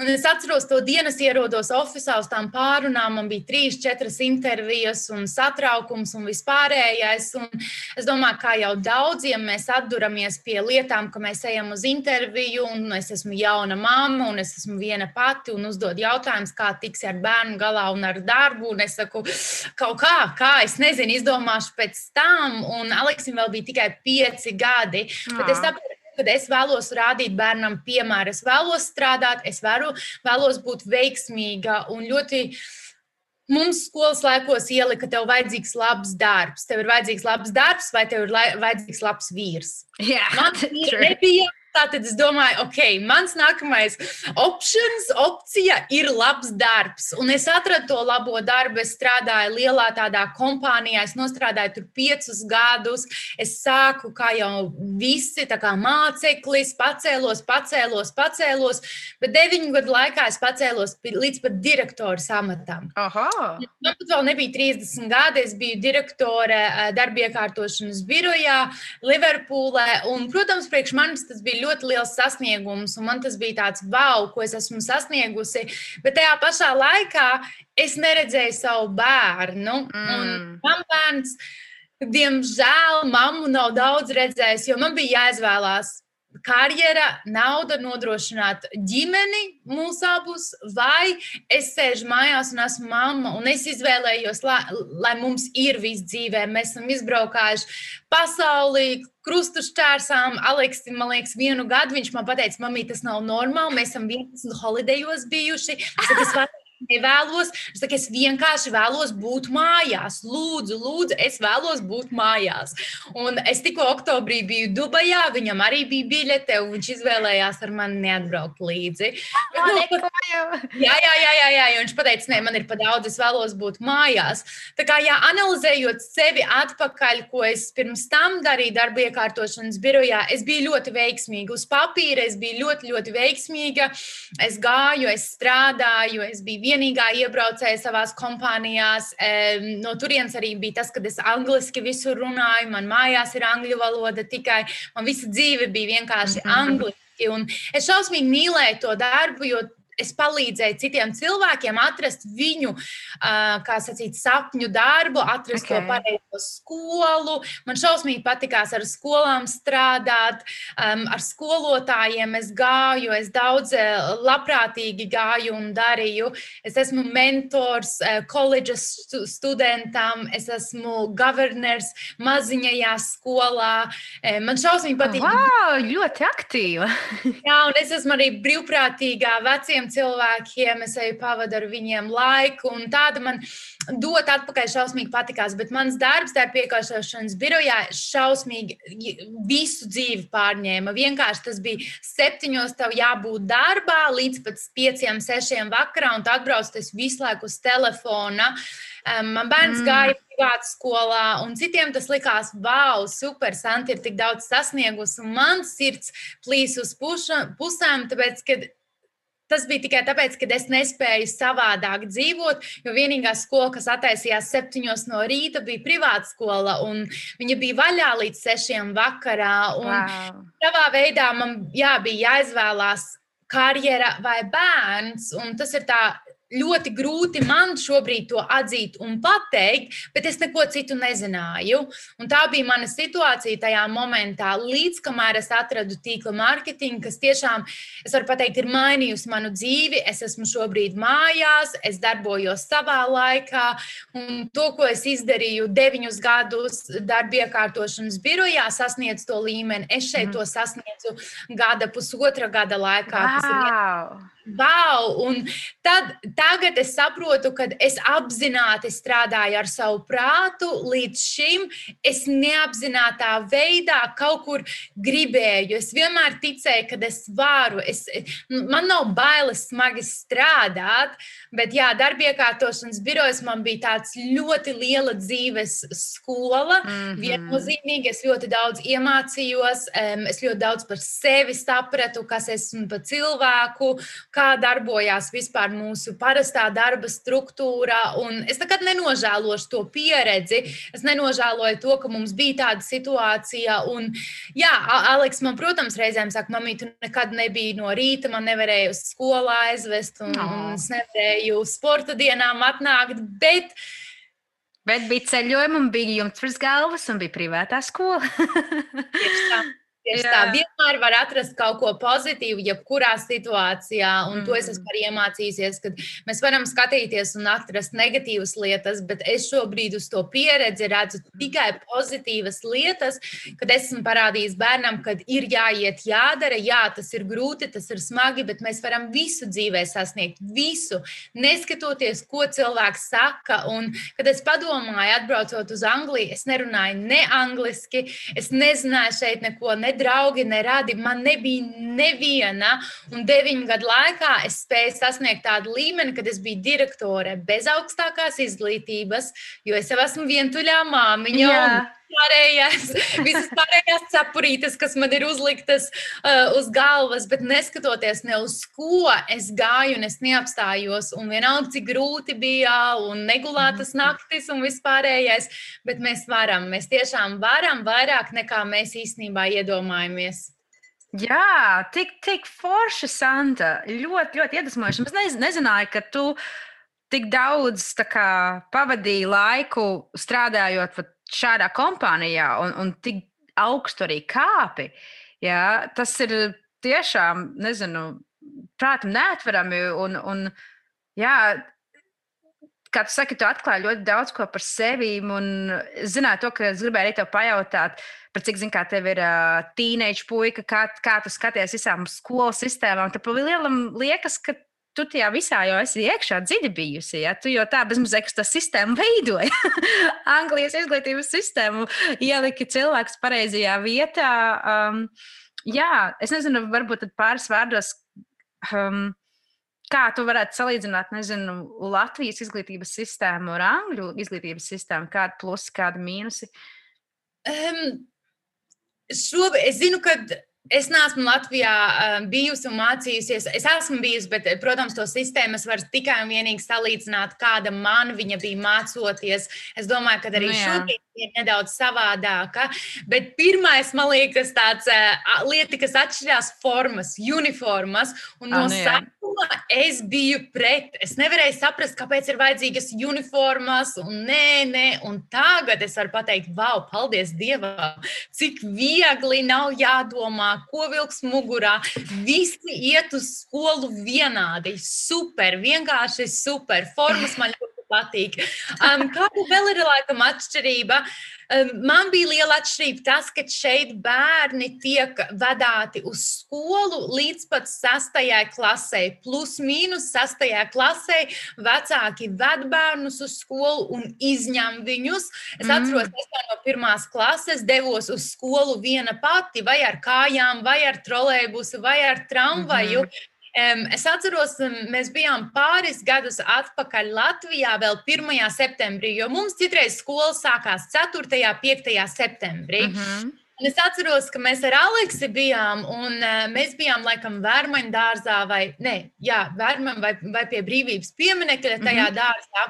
Un es atceros to dienu, ierodos oficiālā uz tām pārunām. Man bija trīs, četras intervijas, un satraukums un vispārējais. Un es domāju, kā jau daudziem mēs atduramies pie lietām, ka mēs ejam uz interviju, un es esmu jauna mamma, un es esmu viena pati, un uzdod jautājumus, kā tiks ar bērnu galā un ar darbu. Un es saku, kaut kā, kā es nezinu, izdomāšu pēc tam. Un Aleksim vēl bija tikai pieci gadi. Bet es saprotu, kad es vēlos rādīt bērnam piemēru, es vēlos strādāt, es vēru, vēlos būt veiksmīga un ļoti. Mums skolas laikos ielika, ka tev vajadzīgs labs darbs. Tev ir vajadzīgs labs darbs, vai tev ir vajadzīgs labs vīrs. Yeah, Man nebija Tātad es domāju, ok, mans nākamais options, opcija ir labs darbs. Un es atradu to labo darbu. Es strādāju lielā tādā kompānijā, es strādāju tur piecus gadus. Es sāku kā jau visi, kā māceklis, pacēlos, pacēlos, pacēlos. Bet deviņu gadu laikā es pacēlos līdz pat direktora amatam. Man pat vēl nebija 30 gadi. Es biju direktore eh, darbiekārtošanas birojā Liverpoolē. Un, protams, priekš manis tas bija ļoti liels sasniegums, un man tas bija tāds wow, ko es esmu sasniegusi. Bet tajā pašā laikā es neredzēju savu bērnu. Mm. Man bērns, diemžēl, mammu nav daudz redzējis, jo man bija jāizvēlās karjera, nauda, nodrošināt ģimeni mūsu abus, vai es sēžu mājās un esmu mamma, un es izvēlējos, lai, lai mums ir viss dzīvē. Mēs esam izbraukājuši pasaulī, krustu šķērsām. Aleks, man liekas, vienu gadu viņš man teica, mamī, tas nav normāli. Mēs esam 11 holidejos bijuši. Es, es nevēlos. Es, saku, es vienkārši vēlos būt mājās. Lūdzu, lūdzu, es vēlos būt mājās. Un es tikko oktobrī biju Dubajā, viņam arī bija biļete, un viņš izvēlējās ar mani neatbraukt līdzi. Nu, jā, jā, jā, jā, jā, viņš teica, nē, man ir pa daudz, es vēlos būt mājās. Tā kā jā, analizējot sevi atpakaļ, ko es pirms tam darīju darba iekārtošanas birojā, es biju ļoti veiksmīga. Uz papīra es biju ļoti, ļoti veiksmīga. Es gāju, es strādāju, es biju vienīgā iebraucēja savās kompānijās. No turienes arī bija tas, ka es angliski visur runāju, man mājās ir angļu valoda tikai, man visa dzīve bija vienkārši mhm. angliski. Un es šausmīgi mīlēju to darbu, jo es palīdzēju citiem cilvēkiem atrast viņu, kā sacīt, sapņu darbu, atrast okay. to pareizo skolu. Man šausmīgi patikās ar skolām strādāt, ar skolotājiem es gāju, es daudz labprātīgi gāju un darīju. Es esmu mentors koledžas studentam, es esmu governors maziņajā skolā. Man šausmīgi patīk. Wow, ļoti aktīva. Jā, un es esmu arī brīvprātīgā veciem cilvēkiem, es eju pavadu ar viņiem laiku, un tāda man dot atpakaļ šausmīgi patikās. Bet mans darbs, tā piekāpšanas birojā, šausmīgi visu dzīvi pārņēma. Vienkārši tas bija septiņos, tev jābūt darbā līdz pat pieciem, sešiem vakarā, un tu atbrauc tas visu laiku uz telefona. Man bērns mm. gāja privātu skolā, un citiem tas likās, wow, super, Santi ir tik daudz sasniegusi, un man sirds plīs uz puša, pusēm, tāpēc, ka Tas bija tikai tāpēc, ka es nespēju savādāk dzīvot, jo vienīgā skola, kas attaisījās septiņos no rīta, bija privāta skola, un viņa bija vaļā līdz sešiem vakarā. Wow. Savā veidā man jā, bija jāizvēlās karjera vai bērns, un tas ir tā ļoti grūti man šobrīd to atzīt un pateikt, bet es neko citu nezināju. Un tā bija mana situācija tajā momentā, līdz kamēr es atradu tīkla mārketingu, kas tiešām, es varu pateikt, ir mainījusi manu dzīvi. Es esmu šobrīd mājās, es darbojos savā laikā, un to, ko es izdarīju deviņus gadus darba iekārtošanas birojā, sasniedz to līmeni. Es šeit mm. to sasniedzu gada, pusotra gada laikā. Wow. Wow! Un tad, tagad es saprotu, ka es apzināti strādāju ar savu prātu. Līdz šim es neapzinātā veidā kaut kur gribēju. Es vienmēr ticēju, ka es varu. Es, man nav bailes smagi strādāt, bet jā, darbiekārtošanas birojas man bija tāds ļoti liela dzīves skola. Mm -hmm. Viennozīmīgi es ļoti daudz iemācījos, es ļoti daudz par sevi sapratu, kas esmu par cilvēku kā darbojās vispār mūsu parastā darba struktūra. Es nekad nenožēlošu to pieredzi. Es nenožēloju to, ka mums bija tāda situācija. Un, jā, Aleks, man, protams, reizēm saka, mamī, tu nekad nebija no rīta, man nevarēja uz skolu aizvest, un, no. un es nevarēju sporta dienām atnākt. Bet, Bet bija ceļojumi, un bija jumts virs galvas, un bija privātā skola. Tieši Jā. tā, vienmēr var atrast kaut ko pozitīvu, jebkurā situācijā. Un mm. to es esmu arī iemācījusies, ka mēs varam skatīties un atrast negatīvas lietas, bet es šobrīd uz to pieredzi redzu tikai pozitīvas lietas, kad esmu parādījis bērnam, ka ir jāiet, jādara, jā, tas ir grūti, tas ir smagi, bet mēs varam visu dzīvē sasniegt, visu, neskatoties, ko cilvēks saka. Un, kad es padomāju, atbraucot uz Angliju, es nerunāju ne angliski, es nezināju šeit neko. Ne ne draugi, ne radi. Man nebija neviena, un deviņu gadu laikā es spēju sasniegt tādu līmeni, kad es biju direktore bez augstākās izglītības, jo es jau esmu vientuļā māmiņa. Pārējās, visas pārējās cepurītes, kas man ir uzliktas uh, uz galvas, bet neskatoties ne uz ko, es gāju un es neapstājos. Un vienalga, cik grūti bija, un negulētas mhm. naktis un vispārējais, bet mēs varam, mēs tiešām varam vairāk nekā mēs īstenībā iedomājamies. Jā, tik, tik forši, Santa. Ļoti, ļoti iedvesmojoši. Es nez, nezināju, ka tu tik daudz kā, pavadīji laiku strādājot šādā kompānijā un, un tik augstu arī kāpi. Jā, tas ir tiešām, nezinu, prātam neatverami. Un, un, jā, kā tu saki, tu atklāji ļoti daudz ko par sevi. Es zināju, to, ka es gribēju arī tev pajautāt, par cik, zināmā mērā, tev ir uh, tīneģa puika, kā, kā tu skaties visām skolu sistēmām. Tad lielam liekas, ka tu tajā visā jau esi iekšā dziļi bijusi. Ja? Tu jau tā bezmazliet tā sistēmu veidoji. Anglijas izglītības sistēmu ielika cilvēks pareizajā vietā. Um, jā, es nezinu, varbūt pāris vārdos. Um, Kā tu varētu salīdzināt, nezinu, Latvijas izglītības sistēmu ar Angļu izglītības sistēmu? Kāda plusi, kāda mīnusi? Um, šobrīd es zinu, ka Es neesmu Latvijā uh, bijusi un mācījusies. Es esmu bijusi, bet, protams, to sistēmu es varu tikai un vienīgi salīdzināt, kāda man viņa bija mācoties. Es domāju, ka arī nu, šobrīd ir nedaudz savādāka. Bet pirmais, man liekas, tāds uh, lieta, kas atšķirās formas, uniformas. Un no nu, sākuma es biju pret. Es nevarēju saprast, kāpēc ir vajadzīgas uniformas. Un nē, nē, un tagad es varu pateikt, wow, paldies Dievam, cik viegli nav jādomā, ko vilks mugurā. Visi iet uz skolu vienādi. Super, vienkārši super. Formas man ļoti patīk. Um, kāda vēl ir laikam atšķirība? Um, man bija liela atšķirība tas, ka šeit bērni tiek vadāti uz skolu līdz pat sastajai klasē. Plus mīnus sastajā klasē vecāki ved bērnus uz skolu un izņem viņus. Es mm. atceros, ka no pirmās klases devos uz skolu viena pati, vai ar kājām, vai ar trolēbusu, vai ar tramvaju. Mm es atceros, mēs bijām pāris gadus atpakaļ Latvijā, vēl 1. septembrī, jo mums citreiz skola sākās 4. un 5. septembrī. Uh mhm. -huh. Un es atceros, ka mēs ar Aleksu bijām, un uh, mēs bijām laikam Vērmaņa dārzā, vai, ne, jā, Vērmaņa vai, vai pie brīvības pieminekļa tajā mm -hmm. dārzā.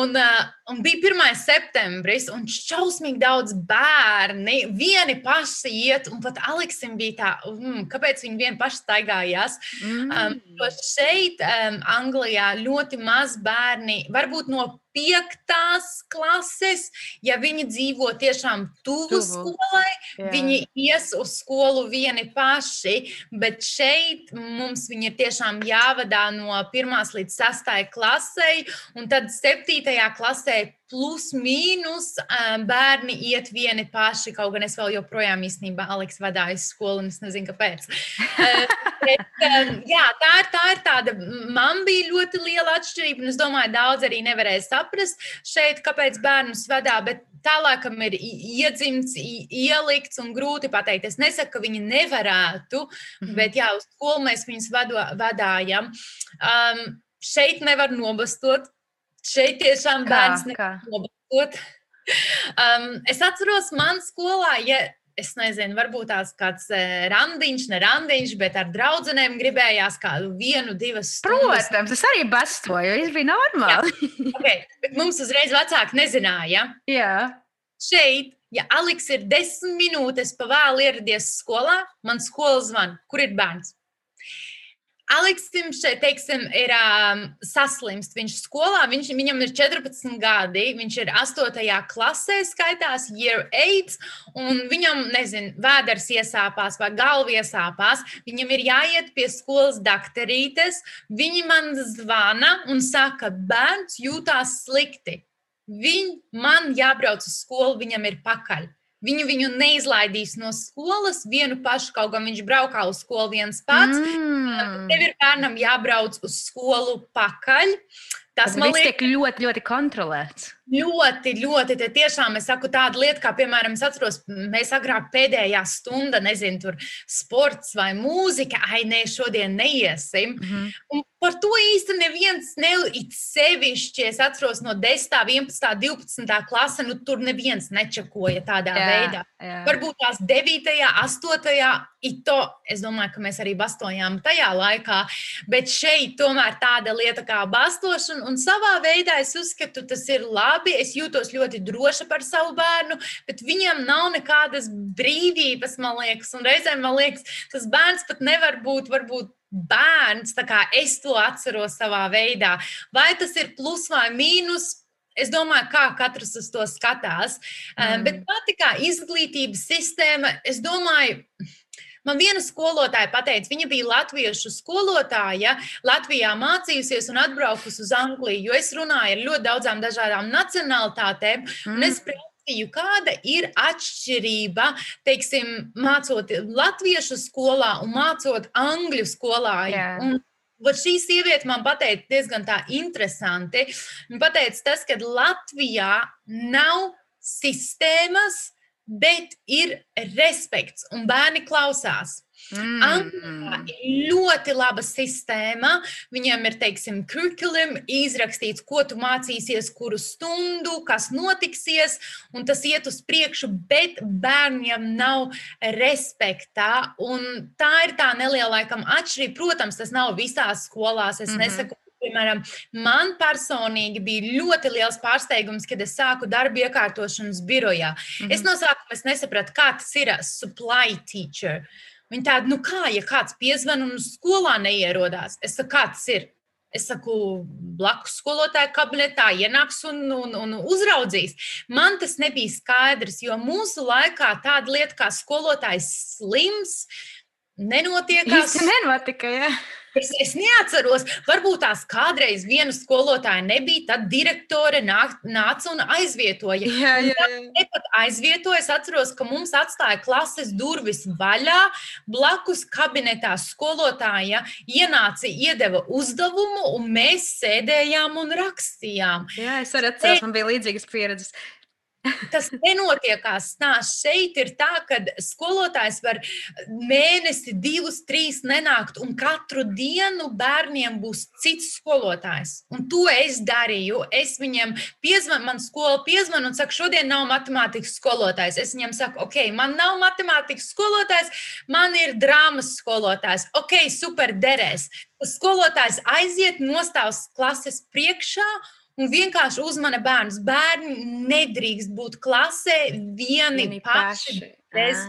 Un, uh, un bija 1. septembris, un šausmīgi daudz bērni vieni paši iet, un pat Aleksim bija tā, mm, kāpēc viņi vieni paši staigājās. Mm. Um, šeit, um, Anglijā, ļoti maz bērni, varbūt no piektās klases, ja viņi dzīvo tiešām tuvu, skolai, Jā. viņi ies uz skolu vieni paši, bet šeit mums viņi ir tiešām jāvadā no pirmās līdz sastai klasei, un tad septītajā klasē plus mīnus bērni iet vieni paši. Kaut gan es vēl joprojām īstenībā Aleks vadīju skolu, un es nezinu, kāpēc. Bet, jā, tā ir, tā ir tāda. Man bija ļoti liela atšķirība, un es domāju, daudz arī nevarēja saprast šeit, kāpēc bērnus vadā. Bet tālākam ir iedzimts, ielikts un grūti pateikt. Es nesaku, ka viņi nevarētu, mm -hmm. bet jā, uz skolu mēs viņus vado, vadājam. Um, šeit nevar nobastot Šeit tiešām bērns nobalsot. Um, es atceros, man skolā, ja es nezinu, varbūt tās kāds uh, randiņš, ne randiņš, bet ar draugiem gribējās kādu vienu, divas stundas. Protams, tas arī bastoju, tas bija normāli. Jā, okay. Bet mums uzreiz vecāki nezināja. Jā. Šeit, ja Aleks ir desmit minūtes pa vēlu ieradies skolā, man skola zvana, kur ir bērns. Aleksim šeit, teiksim, ir um, saslimst. Viņš skolā, viņš, viņam ir 14 gadi, viņš ir 8. klasē, skaitās year 8, un viņam, nezinu, vēders iesāpās vai galva iesāpās. Viņam ir jāiet pie skolas dakterītes. Viņi man zvana un saka, bērns jūtās slikti. Viņ, man jābrauc uz skolu, viņam ir pakaļ. Viņu, viņu neizlaidīs no skolas vienu pašu, kaut gan viņš braukā uz skolu viens pats. Mm. Tev ir bērnam jābrauc uz skolu pakaļ. Tas Tad man liekas, ļoti, ļoti kontrolēts. Ļoti, ļoti. Te tiešām es saku tādu lietu, kā, piemēram, es atceros, mēs agrāk pēdējā stunda, nezinu, tur sports vai mūzika, ai, nē, šodien neiesim. Mm -hmm. Un par to īsti neviens nelit sevišķi. Es atceros no 10, 11, 12 klase, nu tur neviens nečakoja tādā jā, veidā. Jā. Varbūt tās 9, 8, ito, es domāju, ka mēs arī bastojām tajā laikā, bet šeit tomēr tāda lieta kā bastošana, un savā veidā es uzskatu, tas ir labi labi, es jūtos ļoti droša par savu bērnu, bet viņam nav nekādas brīvības, man liekas. Un reizēm man liekas, tas bērns pat nevar būt, varbūt bērns, tā kā es to atceros savā veidā. Vai tas ir plus vai mīnus? Es domāju, kā katrs uz to skatās. Mm. Bet pati kā izglītības sistēma, es domāju, Man viena skolotāja teica, viņa bija latviešu skolotāja, Latvijā mācījusies un atbraukusi uz Angliju, jo es runāju ar ļoti daudzām dažādām nacionālitātēm. Mm. Es prasīju, kāda ir atšķirība, teiksim, mācot latviešu skolā un mācot angļu skolā. Yeah. Un Vat šī sieviete man pateica diezgan tā interesanti. Viņa teica, tas, ka Latvijā nav sistēmas, bet ir respekts un bērni klausās. Mm. Anglijā ir ļoti laba sistēma. Viņiem ir, teiksim, kurikulam izrakstīts, ko tu mācīsies, kuru stundu, kas notiksies, un tas iet uz priekšu, bet bērniem nav respekta. Un tā ir tā neliela laikam atšķirība. Protams, tas nav visās skolās. Es mm -hmm. nesaku, Piemēram, man personīgi bija ļoti liels pārsteigums, kad es sāku darbu iekārtošanas birojā. Mm -hmm. Es no sākuma nesapratu, kā tas ir supply teacher. Viņi tādi, nu kā, ja kāds piezvan un skolā neierodās, es saku, kā tas ir. Es saku, blakus skolotāja kabinetā ienāks un, un, un uzraudzīs. Man tas nebija skaidrs, jo mūsu laikā tāda lieta kā skolotājs slims nenotiek. Tas nenotika, jā. Ja. Es, es neatceros, varbūt tās kādreiz viena skolotāja nebija, tad direktore nāk, nāca un aizvietoja. Jā, jā, jā. Un pat aizvietoja, es atceros, ka mums atstāja klases durvis vaļā, blakus kabinetā skolotāja ienāca, iedeva uzdevumu, un mēs sēdējām un rakstījām. Jā, es arī atceros, man bija līdzīgas pieredzes tas nenotiekās. Tā šeit ir tā, ka skolotājs var mēnesi, divus, trīs nenākt, un katru dienu bērniem būs cits skolotājs. Un to es darīju. Es viņiem piezvanu, man skola piezvanu un saka, šodien nav matemātikas skolotājs. Es viņiem saku, ok, man nav matemātikas skolotājs, man ir drāmas skolotājs. Ok, super derēs. Skolotājs aiziet, nostāvs klases priekšā un vienkārši uzmana bērnus. Bērni nedrīkst būt klasē vieni, vieni paši. paši. Bez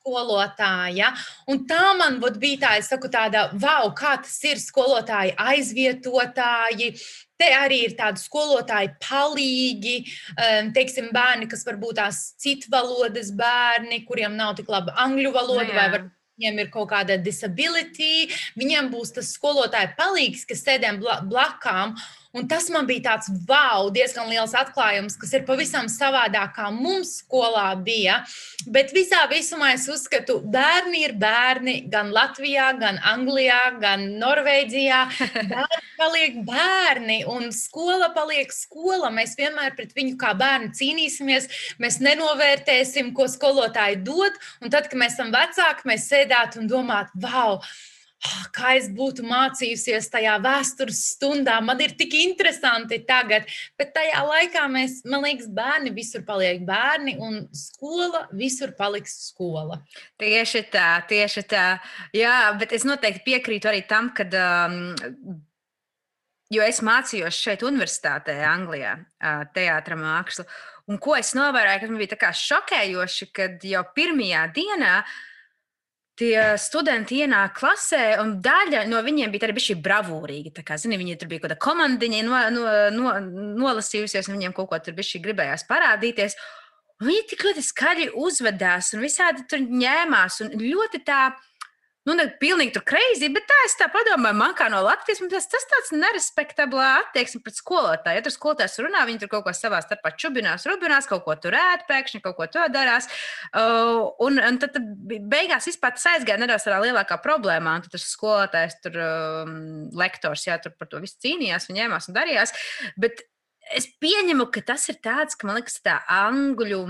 skolotāja. Un tā man bija tā, saku, tāda, wow, kā tas ir skolotāji aizvietotāji. Te arī ir tādi skolotāji palīgi, um, teiksim, bērni, kas varbūt tās citu valodas bērni, kuriem nav tik laba angļu valoda, no, nu vai varbūt viņiem ir kaut kāda disability, viņiem būs tas skolotāja palīgs, kas sēdēm blakām. Un tas man bija tāds wow, diezgan liels atklājums, kas ir pavisam savādāk kā mums skolā bija. Bet visā visumā es uzskatu, bērni ir bērni gan Latvijā, gan Anglijā, gan Norvēģijā. Bērni paliek bērni un skola paliek skola. Mēs vienmēr pret viņu kā bērnu cīnīsimies. Mēs nenovērtēsim, ko skolotāji dod. Un tad, kad mēs esam vecāki, mēs sēdētu un domātu, wow! Oh, kā es būtu mācījusies tajā vēstures stundā. Man ir tik interesanti tagad, bet tajā laikā mēs, man liekas, bērni visur paliek bērni, un skola visur paliks skola. Tieši tā, tieši tā. Jā, bet es noteikti piekrītu arī tam, ka. Um, Jo es mācījos šeit, Universitātē, Anglijā, teātris mākslu. Un ko es novēroju, kas man bija šokējoši, kad jau pirmajā dienā uh, tie studenti ienāk klasē, un daļa no viņiem bija arī šī bravūrīga. Tā kā, zini, viņi tur bija kaut kāda komandiņa no, no, no, nolasījusies, un viņiem kaut ko tur bija gribējās parādīties. Un viņi tik ļoti skaļi uzvedās un visādi tur ņēmās. Un ļoti tā, Nu, ne pilnīgi tur krīzī, bet tā es tā domāju, man kā no Latvijas, tas, tas tāds nerespektablā attieksme pret skolotāju. Ja tur skolotājs runā, viņi tur kaut ko savā starpā čubinās, rubinās, kaut ko tur ēd, pēkšņi kaut ko to darās. Uh, un, un tad, tad beigās vispār tas aizgāja nedaudz tādā lielākā problēmā. Un tad tas skolotājs, tur um, lektors, jā, tur par to visu cīnījās, un ņēmās un darījās. Bet es pieņemu, ka tas ir tāds, ka man liekas, tā angļu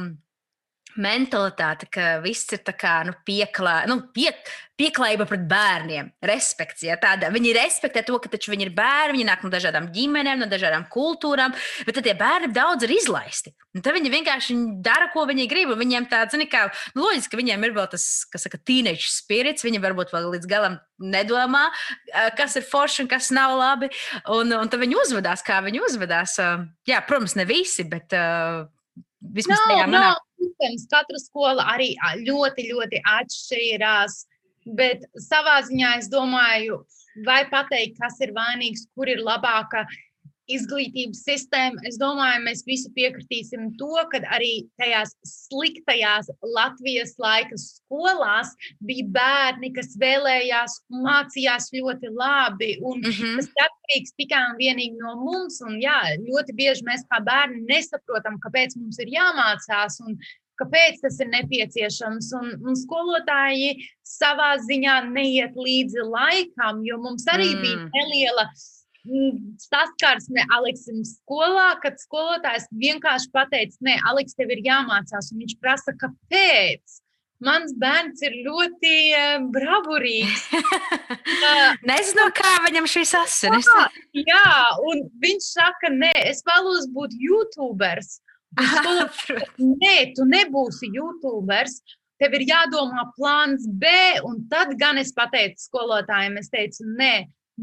mentalitāte, ka viss ir kā, nu, pieklā, nu, pie, pieklājība pret bērniem, respekts. Ja, tāda. viņi respektē to, ka viņi ir bērni, viņi nāk no dažādām ģimenēm, no dažādām kultūrām, bet tad tie bērni daudz ir izlaisti. Un tad viņi vienkārši dara, ko viņi grib. Viņiem tāds, nu, loģiski, ka viņiem ir vēl tas, kas saka, teenage spirits. Viņi varbūt vēl līdz galam nedomā, kas ir forši un kas nav labi. Un, un tad viņi uzvedās, kā viņi uzvedās. Jā, protams, ne visi, bet. Vismaz no, tajā manā. No, protams, katra skola arī ļoti, ļoti atšķīrās. Bet savā ziņā es domāju, vai pateikt, kas ir vainīgs, kur ir labāka izglītības sistēma, es domāju, mēs visi piekritīsim to, ka arī tajās sliktajās Latvijas laika skolās bija bērni, kas vēlējās un mācījās ļoti labi. Un mm -hmm. Tas atkarīgs tikai un vienīgi no mums. Un, jā, ļoti bieži mēs kā bērni nesaprotam, kāpēc mums ir jāmācās. Un, kāpēc tas ir nepieciešams. Un, un skolotāji savā ziņā neiet līdzi laikam, jo mums arī mm. bija neliela mm, saskarsme Aleksim skolā, kad skolotājs vienkārši pateica, nē, Aleks, tev ir jāmācās, un viņš prasa, kāpēc. Mans bērns ir ļoti uh, bravurīgs. Nezinu, kā viņam šīs asinis. Jā, un viņš saka, nē, es vēlos būt YouTuberis. Nē, tu nebūsi YouTuberis. Tev ir jādomā plāns B, un tad gan es pateicu skolotājiem, es teicu, nē,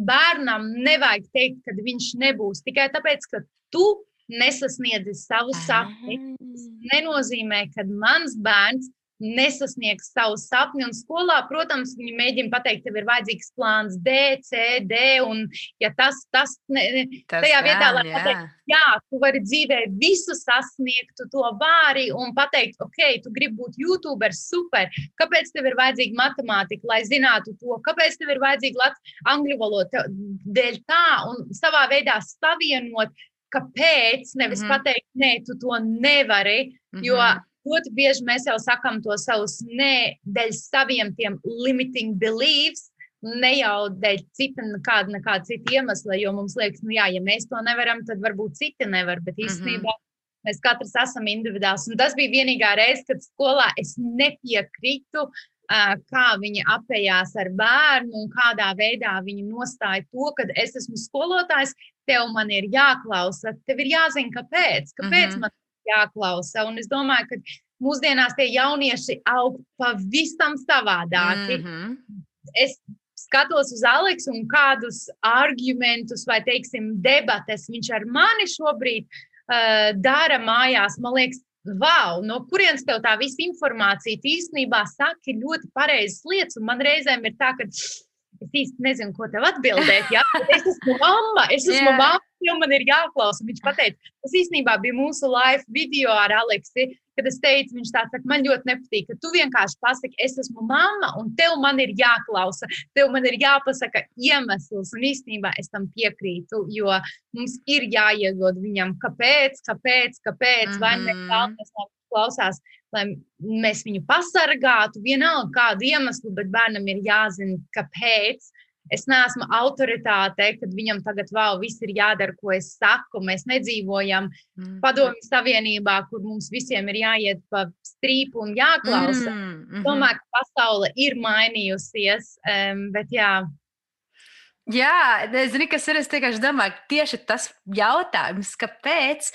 bērnam nevajag teikt, ka viņš nebūs tikai tāpēc, ka tu nesasniedzi savu sapni. Tas nenozīmē, ka mans bērns nesasniegs savu sapni. Un skolā, protams, viņi mēģina pateikt, tev ir vajadzīgs plāns D, C, D. Un, ja tas, tas, ne, tas tajā vietā, lai pateikt, jā, tu vari dzīvē visu sasniegt, tu to vari un pateikt, ok, tu gribi būt YouTuber, super. Kāpēc tev ir vajadzīga matemātika, lai zinātu to? Kāpēc tev ir vajadzīga angļu valoda? Dēļ tā un savā veidā savienot. Kāpēc? Nevis mm -hmm. pateikt, nē, tu to nevari. Mm -hmm. Jo ļoti bieži mēs jau sakām to savus nē, dēļ saviem tiem limiting beliefs. Ne jau dēļ cita, nekāda, nekāda cita iemesla, jo mums liekas, nu jā, ja mēs to nevaram, tad varbūt citi nevar. Bet mhm. īstenībā mm -hmm. mēs katrs esam individuāls. Un tas bija vienīgā reize, kad skolā es nepiekrītu, uh, kā viņi apējās ar bērnu un kādā veidā viņi nostāja to, ka es esmu skolotājs, tev man ir jāklausa, tev ir jāzina, kāpēc. Kāpēc mm -hmm. man jāklausa. Un es domāju, ka mūsdienās tie jaunieši aug pavisam savādāki. Mm -hmm. Es skatos uz Aleksu un kādus argumentus vai, teiksim, debates viņš ar mani šobrīd uh, dara mājās. Man liekas, wow, no kurienes tev tā visa informācija īstenībā saka ļoti pareizas lietas. Un man reizēm ir tā, ka es īsti nezinu, ko tev atbildēt. Ja? Es esmu mamma, es esmu yeah. mamma, jo man ir jāklausa. Viņš teica, tas īstenībā bija mūsu live video ar Aleksi. Kad es teicu, viņš tā saka, man ļoti nepatīk, ka tu vienkārši pasaki, es esmu mamma, un tev man ir jāklausa, tev man ir jāpasaka iemesls. Un īstenībā es tam piekrītu, jo mums ir jāiedod viņam, kāpēc, kāpēc, kāpēc, mm -hmm. vai ne tādas klausās, lai mēs viņu pasargātu, vienalga kādu iemeslu, bet bērnam ir jāzina, kāpēc. Es neesmu autoritāte, kad viņam tagad vēl viss ir jādara, ko es saku. Mēs nedzīvojam mm. padomju savienībā, kur mums visiem ir jāiet pa strīpu un jāklausa. Mm. Mm -hmm. Domāju, ka pasaule ir mainījusies, um, bet jā. Jā, es zinu, kas ir. Es vienkārši domāju, tieši tas jautājums, kāpēc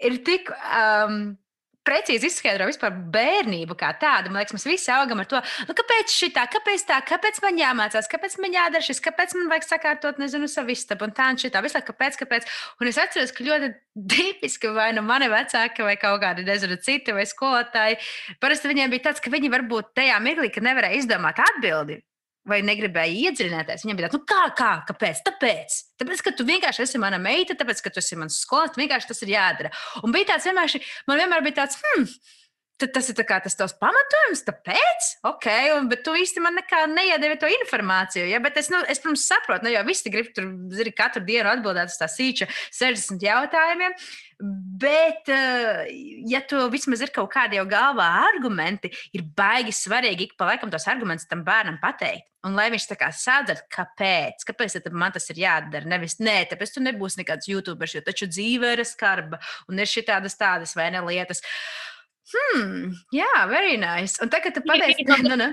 ir tik. Um, precīzi izskaidro vispār bērnību kā tādu. Man liekas, mēs visi augam ar to, nu, kāpēc šī tā, kāpēc tā, kāpēc man jāmācās, kāpēc man jādara šis, kāpēc man vajag sakārtot, nezinu, savu istabu un tā un šī tā, visu laiku, kāpēc, kāpēc. Un es atceros, ka ļoti tipiski vai nu mani vecāki vai kaut kādi, nezinu, citi vai skolotāji, parasti viņiem bija tāds, ka viņi varbūt tajā mirklī, kad nevarēja izdomāt atbildi vai negribēja iedziļināties. Viņam bija tāds, nu kā, kā, kāpēc? Tāpēc, tāpēc, ka tu vienkārši esi mana meita, tāpēc, ka tu esi mans skolotājs, vienkārši tas ir jādara. Un bija tāds vienmēr, man vienmēr bija tāds, hmm, tad tas ir tas tavs pamatojums, tāpēc, ok, un, bet tu īsti man nekā neiedevi to informāciju. Ja? Bet es, nu, es, protams, saprotu, nu, jo visi grib tur, katru dienu atbildēt uz tā sīča 60 jautājumiem. Bet, eh, ja tu vismaz ir kaut kādi jau galvā argumenti, ir baigi svarīgi ik pa laikam tos argumentus tam bērnam pateikt. Un lai viņš tā kā sadzird, kāpēc, kāpēc man tas ir jādara. Nevis, nē, tāpēc tu nebūsi nekāds YouTuberis, jo taču dzīve ir skarba un ir šī tādas, tādas vai ne lietas. Hmm, jā, very nice. Un tagad tu pateici, ka nu, nu.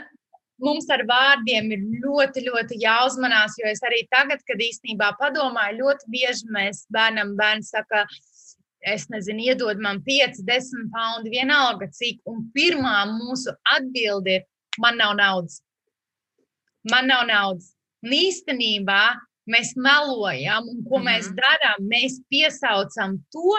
mums ar vārdiem ir ļoti, ļoti jāuzmanās, jo es arī tagad, kad īstenībā padomāju, ļoti bieži mēs bērnam, bērns saka, es nezinu, iedod man 5, 10 poundu, vienalga cik. Un pirmā mūsu atbilde ir, man nav naudas. Man nav naudas. Un īstenībā mēs melojam, un ko mm -hmm. mēs mhm. darām, mēs piesaucam to,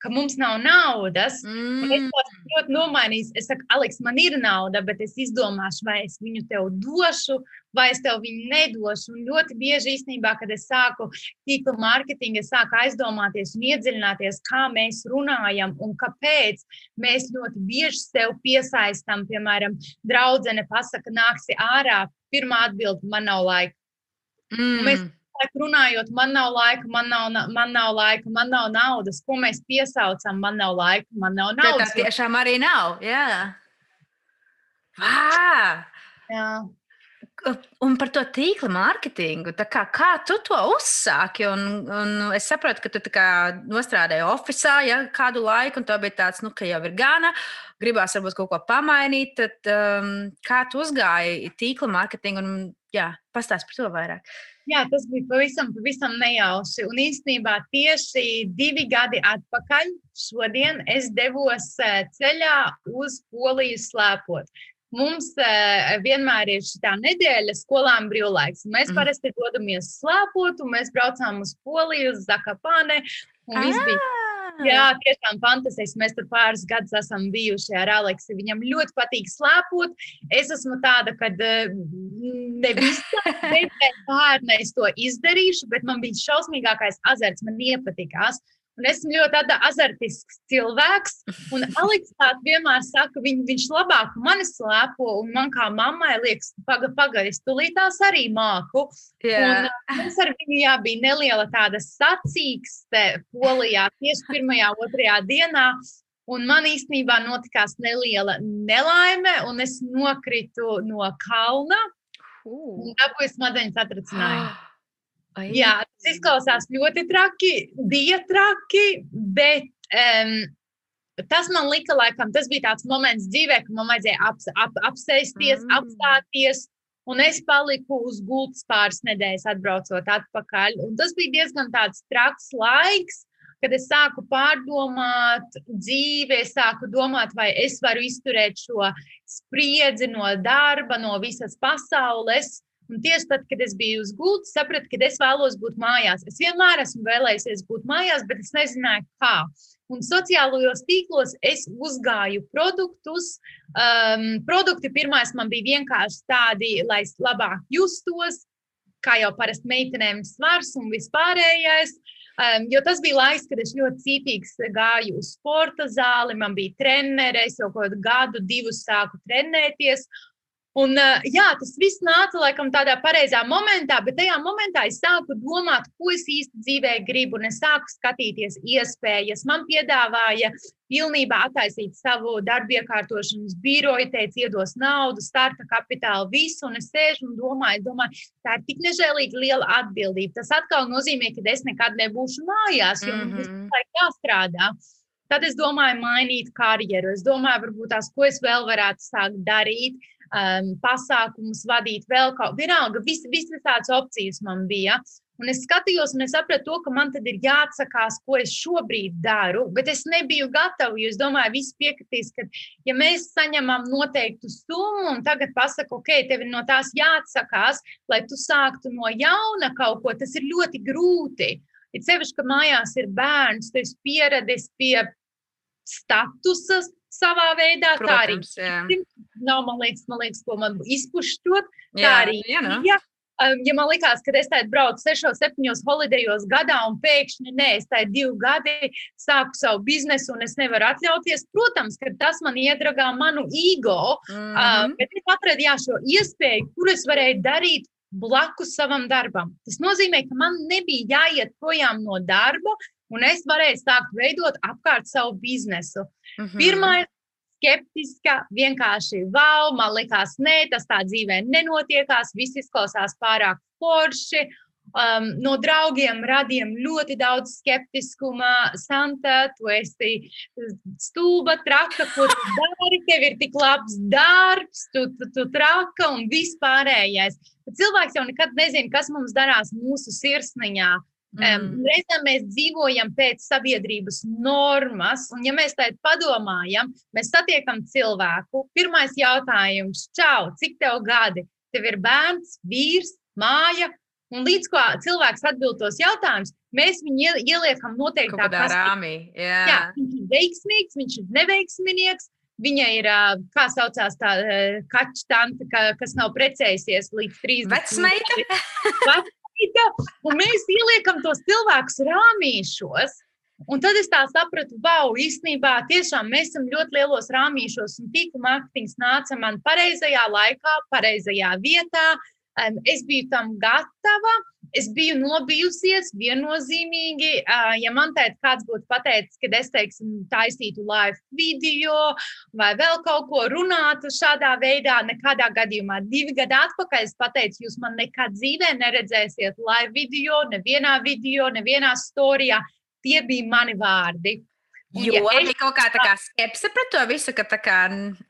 ka mums nav naudas. Mm. Es to ļoti nomainīju. Es saku, Aleks, man ir nauda, bet es izdomāšu, vai es viņu tev došu, vai es tev viņu nedošu. Un ļoti bieži īstenībā, kad es sāku tīkla mārketingu, es sāku aizdomāties un iedziļināties, kā mēs runājam un kāpēc mēs ļoti bieži sev piesaistām. Piemēram, draudzene pasaka, nāksi ārā. Pirmā atbilde, man nav laika. Mm. Mēs cilvēku runājot, man nav laika, man nav, man nav laika, man nav naudas. Ko mēs piesaucam, man nav laika, man nav naudas. Tā tiešām arī nav. Jā. Vā! Jā. Un par to tīkla mārketingu, kā, kā tu to uzsāki? Un, un es saprotu, ka tu nostrādāji oficiālā ja, kādu laiku, un tā bija tāds, nu, ka jau ir gana, gribās varbūt kaut ko pamainīt. Tad, um, kā tu uzgāji tīkla mārketingu un jā, pastāst par to vairāk? Jā, tas bija pavisam, pavisam nejauši. Un īstenībā tieši divi gadi atpakaļ šodien es devos eh, ceļā uz Poliju slēpot mums uh, vienmēr ir šī nedēļa skolām brīvlaiks. Mēs mm. parasti dodamies slēpot, un mēs braucām uz Poliju, uz Zakapāne. Ah! Jā, tiešām fantastiski. Mēs tur pāris gadus esam bijuši ar Aleksu. Viņam ļoti patīk slēpot. Es esmu tāda, ka ne visi bērni es to izdarīšu, bet man bija šausmīgākais azarts. Man iepatikās. Un esmu ļoti azartisks cilvēks. Un Aleksandrs vienmēr saka, viņ, viņš labāk mani slēpo. Un man kā mammai liekas, pagaidi, paga, es tulītās arī māku. Yeah. Un mums ar viņu jā, bija neliela tāda sacīkste polijā tieši pirmajā, otrajā dienā. Un man īstenībā notikās neliela nelaime, un es nokritu no kalna. Uh. Un dabūju smadzenes atracinājumu. Ai. Jā, tas izklausās ļoti traki, bija traki, bet um, tas man lika, laikam, tas bija tāds moments dzīvē, ka man vajadzēja ap, ap, apsēsties, Mm. apstāties. Un es paliku uz gultas pāris nedēļas, atbraucot atpakaļ. Un tas bija diezgan tāds traks laiks, kad es sāku pārdomāt dzīvi, es sāku domāt, vai es varu izturēt šo spriedzi no darba, no visas pasaules. Un tieši tad, kad es biju uz gultas, sapratu, ka es vēlos būt mājās. Es vienmēr esmu vēlējies būt mājās, bet es nezināju, kā. Un sociālajos tīklos es uzgāju produktus. Um, produkti pirmais man bija vienkārši tādi, lai es labāk justos, kā jau parasti meitenēm svars un vispārējais. Um, jo tas bija laiks, kad es ļoti cītīgi gāju uz sporta zāli, man bija treneris, jau kaut kādu gadu, divus sāku trenēties. Un, jā, tas viss nāca laikam tādā pareizā momentā, bet tajā momentā es sāku domāt, ko es īsti dzīvē gribu, un es sāku skatīties iespējas. Man piedāvāja pilnībā attaisīt savu darbu iekārtošanas biroju, teica, iedos naudu, starta kapitālu, visu, un es sēžu un domāju, domāju, tā ir tik nežēlīgi liela atbildība. Tas atkal nozīmē, ka es nekad nebūšu mājās, jo man Mhm. visu laiku jāstrādā. Tad es domāju, mainīt karjeru. Es domāju, varbūt tās, ko es vēl varētu sākt darīt um, pasākumus vadīt, vēl kaut kā. Vienalga, vis, vis, visādas opcijas man bija. Un es skatījos, un es sapratu, to, ka man tad ir jāatsakās, ko es šobrīd daru. Bet es nebiju gatava, es domāju, visi piekritīs, ka, ja mēs saņemam noteiktu summu, un tagad pasakā, ok, tev ir no tās jāatsakās, lai tu sāktu no jauna kaut ko, tas ir ļoti grūti. Ir sevišķi, ka mājās ir bērns, tu esi pieradis pie statusa savā veidā. Protams, tā jā. Nav, man liekas, man liekas ko man izpušķot. Tā Jā, arī jā, nu. bija. Um, ja man liekas, ka es tādu braucu 6, 7 holidejos gadā, un pēkšņi nē, es tādu divu gadu sāku savu biznesu, un es nevaru atļauties, protams, ka tas man iedragā manu ego. Mhm. Uh, bet es atradu jā, šo iespēju, kur es varēju darīt blakus savam darbam. Tas nozīmē, ka man nebija jāiet projām no darba, un es varēju sākt veidot apkārt savu biznesu. Mhm. Pirmā skeptiska, vienkārši wow, man likās, nē, tas tā dzīvē nenotiekās, viss izklausās pārāk forši. Um, no draugiem radījām ļoti daudz skeptiskuma. Santa, tu esi stulba, traka, ko tu dari, tev ir tik labs darbs, tu, tu, tu traka un vispārējais. Cilvēks jau nekad nezina, kas mums darās mūsu sirsniņā. Um, reizēm mēs dzīvojam pēc sabiedrības normas, un, ja mēs tādā padomājam, mēs satiekam cilvēku. Pirmais jautājums, čau, cik tev gadi? Tev ir bērns, vīrs, māja, un līdz ko cilvēks atbild tos jautājumus, mēs viņu ie- ieliekam noteiktā rāmī. Jā. Jā, viņš ir veiksmīgs, viņš ir neveiksminieks. Viņa ir, kā saucās tā kaķa tante, ka, kas nav precējusies līdz 30 Vecmeita? vecmeita, un mēs ieliekam tos cilvēkus rāmīšos. Un tad es tā sapratu, wow, īstenībā tiešām mēs esam ļoti lielos rāmīšos, un tīkla mārketings nāca man pareizajā laikā, pareizajā vietā. Es biju tam gatava, es biju nobijusies viennozīmīgi. Ja man teikt, kāds būtu pateicis, ka es teiksim, taisītu live video vai vēl kaut ko runātu šādā veidā, nekādā gadījumā. Divi gadi atpakaļ es pateicu, jūs man nekad dzīvē neredzēsiet live video, nevienā video, nevienā storijā. Tie bija mani vārdi. Jo ja bija kaut kā tāda skepse pret to visu, ka tā kā.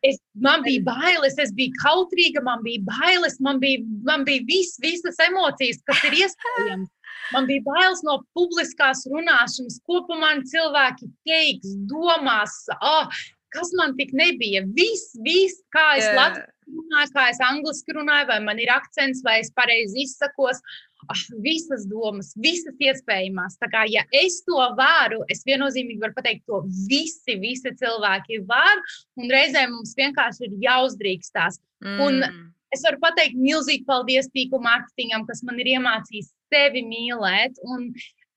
Es, man bija bailes, es biju kautrīga, man bija bailes, man bija, man bija vis, visas emocijas, kas ir iespējams. Man bija bailes no publiskās runāšanas, ko pa man cilvēki teiks, domās, oh, kas man tik nebija. Viss, viss kā es yeah. latviešu runāju, kā es angliski runāju, vai man ir akcents, vai es pareizi izsakos. Ah, visas domas, visas iespējamās. Tā kā, ja es to varu, es viennozīmīgi varu pateikt, to visi, visi cilvēki var, un reizēm mums vienkārši ir jāuzdrīkstās. Mm. Un es varu pateikt milzīgi paldies tīklu mārketingam, kas man ir iemācījis sevi mīlēt. Un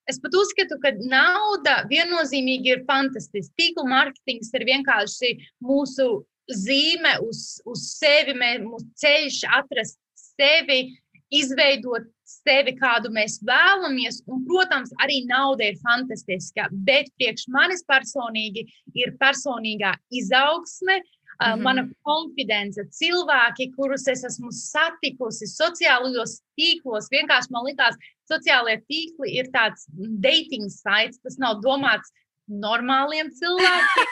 es pat uzskatu, ka nauda viennozīmīgi ir fantastiska. Tīklu mārketings ir vienkārši mūsu zīme uz, uz sevi, mūsu ceļš atrast sevi, izveidot sevi, kādu mēs vēlamies. Un, protams, arī nauda ir fantastiska, bet priekš manis personīgi ir personīgā izaugsme. Mm -hmm. Mana konfidence, cilvēki, kurus es esmu satikusi sociālajos tīklos, vienkārši man likās, sociālajie tīkli ir tāds dating sites, tas nav domāts normāliem cilvēkiem.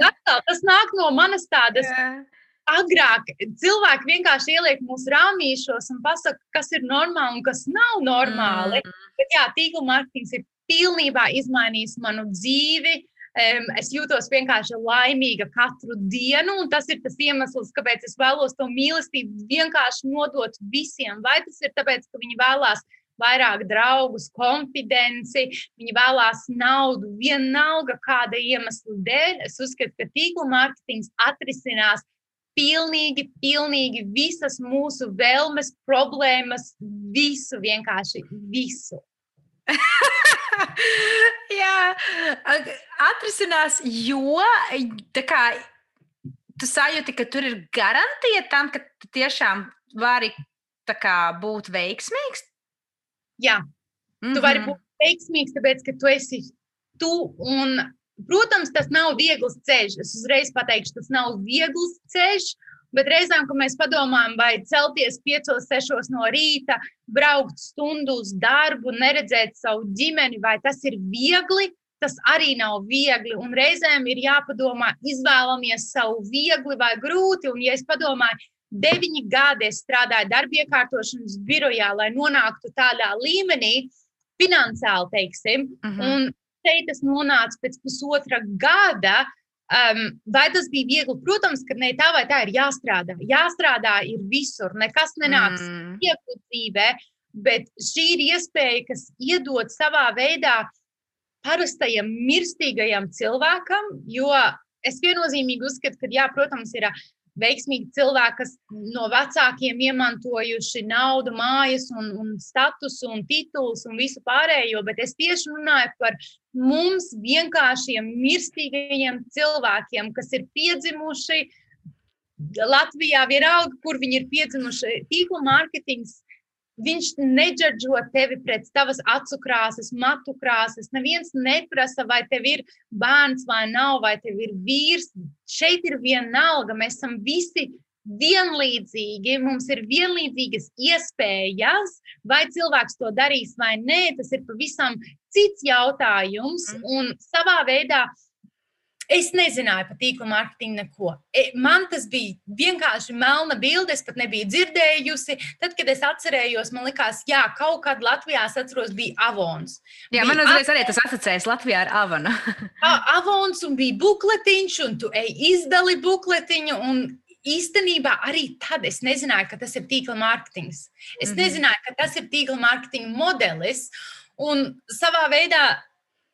tas nāk no manas tādas yeah agrāk cilvēki vienkārši ieliek mūsu rāmīšos un pasaka, kas ir normāli un kas nav normāli. Mm. Bet jā, tīkla mārketings ir pilnībā izmainījis manu dzīvi. Um, es jūtos vienkārši laimīga katru dienu, un tas ir tas iemesls, kāpēc es vēlos to mīlestību vienkārši nodot visiem. Vai tas ir tāpēc, ka viņi vēlās vairāk draugus, konfidenci, viņi vēlās naudu, vienalga kāda iemesla dēļ. Es uzskatu, ka tīkla mārketings atrisinās pilnīgi, pilnīgi visas mūsu vēlmes, problēmas, visu, vienkārši visu. Jā, atrisinās, jo kā, tu sajūti, ka tur ir garantija tam, ka tu tiešām vari kā, būt veiksmīgs. Jā, mm -hmm. tu vari mhm. būt veiksmīgs, tāpēc ka tu esi tu un Protams, tas nav viegls ceļš. Es uzreiz pateikšu, tas nav viegls ceļš. Bet reizēm, kad mēs padomājam, vai celties 5, 6 no rīta, braukt stundu uz darbu, neredzēt savu ģimeni, vai tas ir viegli, tas arī nav viegli. Un reizēm ir jāpadomā, izvēlamies savu viegli vai grūti. Un, ja es padomāju, deviņi gadi es strādāju darba iekārtošanas birojā, lai nonāktu tādā līmenī, finansiāli, teiksim, uh mhm. -huh. un šeit es nonācu pēc pusotra gada. Um, vai tas bija viegli? Protams, ka ne tā vai tā ir jāstrādā. Jāstrādā ir visur, nekas nenāks mm. iekļūt dzīvē, bet šī ir iespēja, kas iedod savā veidā parastajam mirstīgajam cilvēkam, jo es viennozīmīgi uzskatu, ka, jā, protams, ir veiksmīgi cilvēki, kas no vecākiem iemantojuši naudu, mājas, un, un statusu un titulus un visu pārējo, bet es tieši runāju par mums vienkāršiem mirstīgajiem cilvēkiem, kas ir piedzimuši Latvijā, vienalga, kur viņi ir piedzimuši. Tīkla mārketings Viņš neģeržo tevi pēc tavas acu krāsas, matu krāsas. Neviens neprasa, vai tev ir bērns vai nav, vai tev ir vīrs. Šeit ir vienalga. Mēs esam visi vienlīdzīgi, mums ir vienlīdzīgas iespējas, vai cilvēks to darīs vai nē. Tas ir pavisam cits jautājums. Mm. Un savā veidā Es nezināju par tīkla mārketingu neko. E, man tas bija vienkārši melna bilde, es pat nebiju dzirdējusi. Tad, kad es atcerējos, man likās, jā, kaut kad Latvijā, es atceros, bija Avons. Jā, bija man uzreiz arī tas asociējas Latvijā ar Avonu. Avons un bija bukletiņš, un tu ej izdali bukletiņu. Un īstenībā arī tad es nezināju, ka tas ir tīkla mārketings. Es mm -hmm. nezināju, ka tas ir tīkla mārketinga modelis. Un savā veidā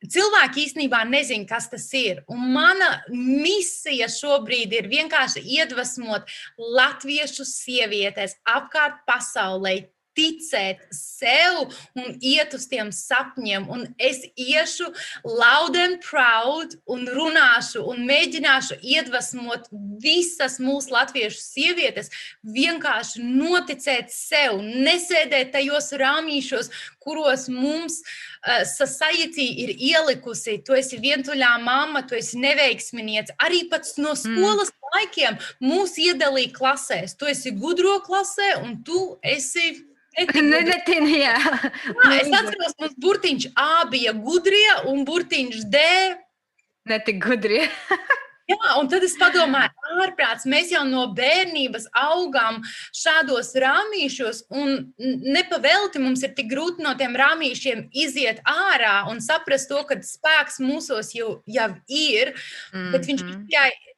Cilvēki īstenībā nezina, kas tas ir. Un mana misija šobrīd ir vienkārši iedvesmot latviešu sievietes apkārt pasaulē ticēt sev un iet uz tiem sapņiem. Un es iešu loud and proud un runāšu un mēģināšu iedvesmot visas mūsu latviešu sievietes, vienkārši noticēt sev, nesēdēt tajos rāmīšos, kuros mums uh, society ir ielikusi. Tu esi vientuļā mamma, tu esi neveiksminieks. Arī pats no mm. skolas mm. laikiem mūs iedalīja klasēs. Tu esi gudro klasē un tu esi Netini, jā. jā, es atceros, mums burtiņš A bija gudrie un burtiņš D. Netik gudrie. Jā, un tad es padomāju, ārprāts, mēs jau no bērnības augām šādos rāmīšos, un nepavēlti mums ir tik grūti no tiem rāmīšiem iziet ārā un saprast to, ka spēks mūsos jau, jau ir, mm -hmm. bet viņš mhm. tikai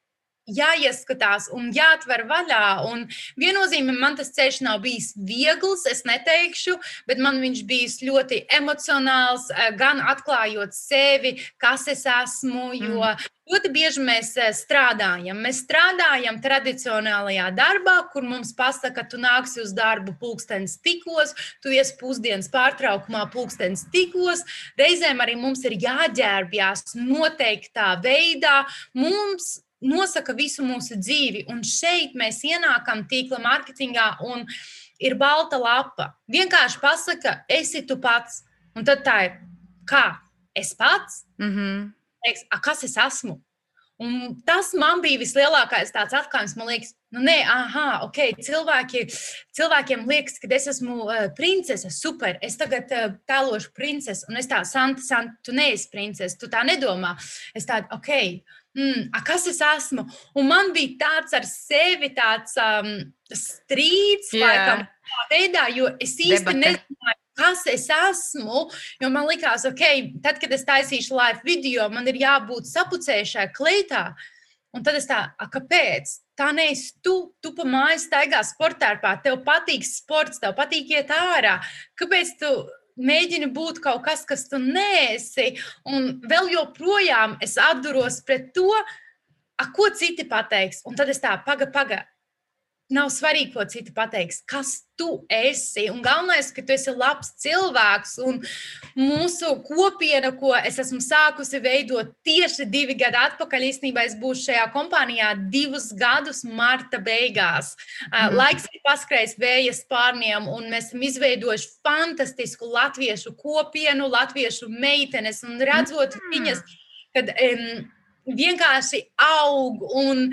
jāieskatās un jāatver vaļā. Un viennozīmīgi man tas ceļš nav bijis viegls, es neteikšu, bet man viņš bijis ļoti emocionāls, eh, gan atklājot sevi, kas es esmu. Jo mm. ļoti bieži mēs eh, strādājam. Mēs strādājam tradicionālajā darbā, kur mums pasaka, ka tu nāksi uz darbu pulkstenis tikos, tu ies pusdienas pārtraukumā pulkstenis tikos. Reizēm arī mums ir jāģērbjās noteiktā veidā. Mums nosaka visu mūsu dzīvi. Un šeit mēs ienākam tīkla mārketingā un ir balta lapa. Vienkārši pasaka, esi tu pats. Un tad tā ir, kā es pats? Mm -hmm. Teiks, kas es esmu? Un tas man bija vislielākais tāds atklājums. Man liekas, nu, nē, ah, ok, cilvēki, cilvēkiem liekas, ka es esmu uh, princese, super. Es tagad uh, tēlošu princesi, un es tādu, Santa, Santa, tu neesi princese, tu tā nedomā. Es tādu, ok, mm, kas es esmu. Un man bija tāds ar sevi tāds um, strīds, yeah. laikam, veidā, jo es īsti nezināju. Kas es esmu? Jo man liekas, ok, tad, kad es taisīšu live video, man ir jābūt sapucējušai kleitā. Un tad es tā, kāpēc? Tā neesi tu, tu pa māju staigā sportā, tev patīk sports, tev patīk iet ārā. Kāpēc tu mēģini būt kaut kas, kas tu nēsi, un vēl joprojām es atduros pret to, ko citi pateiks. Un tad es tā, paga, paga. Nav svarīgi, ko citi pateiks, kas tu esi. Un galvenais, ka tu esi labs cilvēks. Un mūsu kopiena, ko es esmu sākusi veidot tieši divi gadi atpakaļ, īstenībā es būšu šajā kompānijā divus gadus, marta beigās. Mm. Laiks ir paskrējis vēja spārniem, un mēs esam izveidojuši fantastisku latviešu kopienu, latviešu meitenes, un redzot mm. viņas, kad um, vienkārši aug un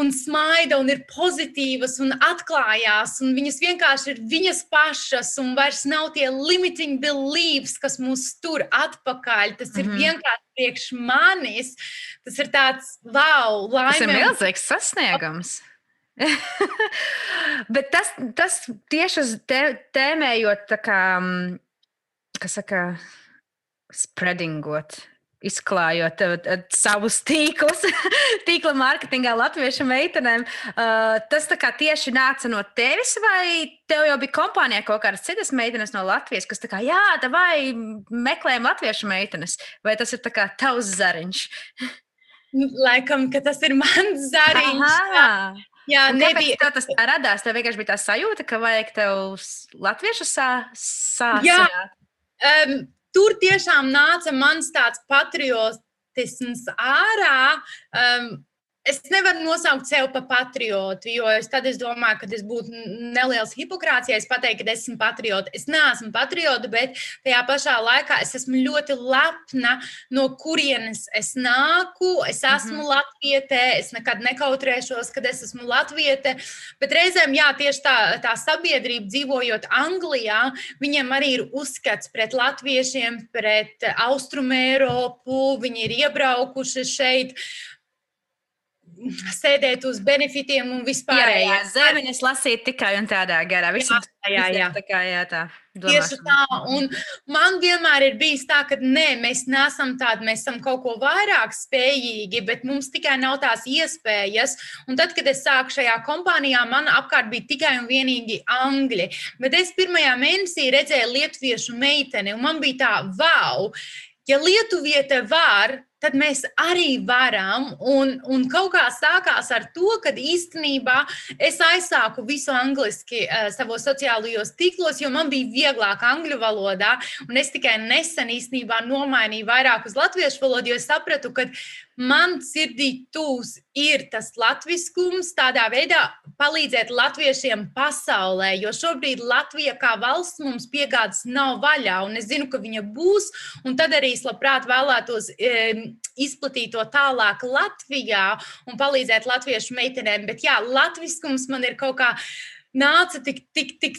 un smaida un ir pozitīvas un atklājās, un viņas vienkārši ir viņas pašas, un vairs nav tie limiting beliefs, kas mūs tur atpakaļ. Tas mm -hmm. ir vienkārši priekš manis. Tas ir tāds wow, laimīgs. Tas ir milzīgs sasniegums. Bet tas, tas tieši uz te, tēmējot, kā, mm, kas saka, spreadingot izklājot uh, savus tīklus, tīkla mārketingā latviešu meitenēm. Uh, tas tieši nāca no tevis, vai tev jau bija kompānijā kaut kādas citas meitenes no Latvijas, kas tā kā, jā, tā vai meklējam latviešu meitenes, vai tas ir tavs zariņš? Nu, laikam, ka tas ir mans zariņš. Aha. Jā, nebija. Tev tas tā radās. Tev vienkārši bija tā sajūta, ka vajag tev latviešu sā, sāsīt. Jā, um, tur tiešām nāca mans tāds patriotisms ārā. Um, Es nevaru nosaukt sevi par patriotu, jo es tad es domāju, ka tas būtu neliels hipokrāts, ja es pateiktu, ka esmu patriota. Es neesmu patriota, bet tajā pašā laikā es esmu ļoti lepna, no kurienes es nāku. Es esmu mm -hmm. latviete, es nekad nekautrēšos, kad es esmu latviete. Bet reizēm, jā, tieši tā, tā sabiedrība dzīvojot Anglijā, viņiem arī ir uzskats pret latviešiem, pret Austrumu Eiropu. Viņi ir iebraukuši šeit sēdēt uz benefitiem un vispār. Jā, jā, zemenes lasīt tikai un tādā garā. Visu, jā, jā, jā. Tā kā, jā tā. Tieši tā, un man vienmēr ir bijis tā, ka nē, mēs neesam tādi, mēs esam kaut ko vairāk spējīgi, bet mums tikai nav tās iespējas. Un tad, kad es sāku šajā kompānijā, man apkārt bija tikai un vienīgi angļi. Bet es pirmajā mēnesī redzēju lietuviešu meiteni, un man bija tā, wow, ja lietuviete var, tad mēs arī varam. Un, un kaut kā sākās ar to, ka īstenībā es aizsāku visu angliski uh, savos sociālajos tīklos, jo man bija vieglāk angļu valodā. Un es tikai nesen īstenībā nomainīju vairāk uz latviešu valodu, jo sapratu, ka man sirdī tūs ir tas latviskums, tādā veidā palīdzēt latviešiem pasaulē, jo šobrīd Latvija kā valsts mums piegādes nav vaļā, un es zinu, ka viņa būs, un tad arī es labprāt vēlētos e, izplatīt to tālāk Latvijā un palīdzēt latviešu meitenēm, bet jā, latviskums man ir kaut kā nāca tik, tik, tik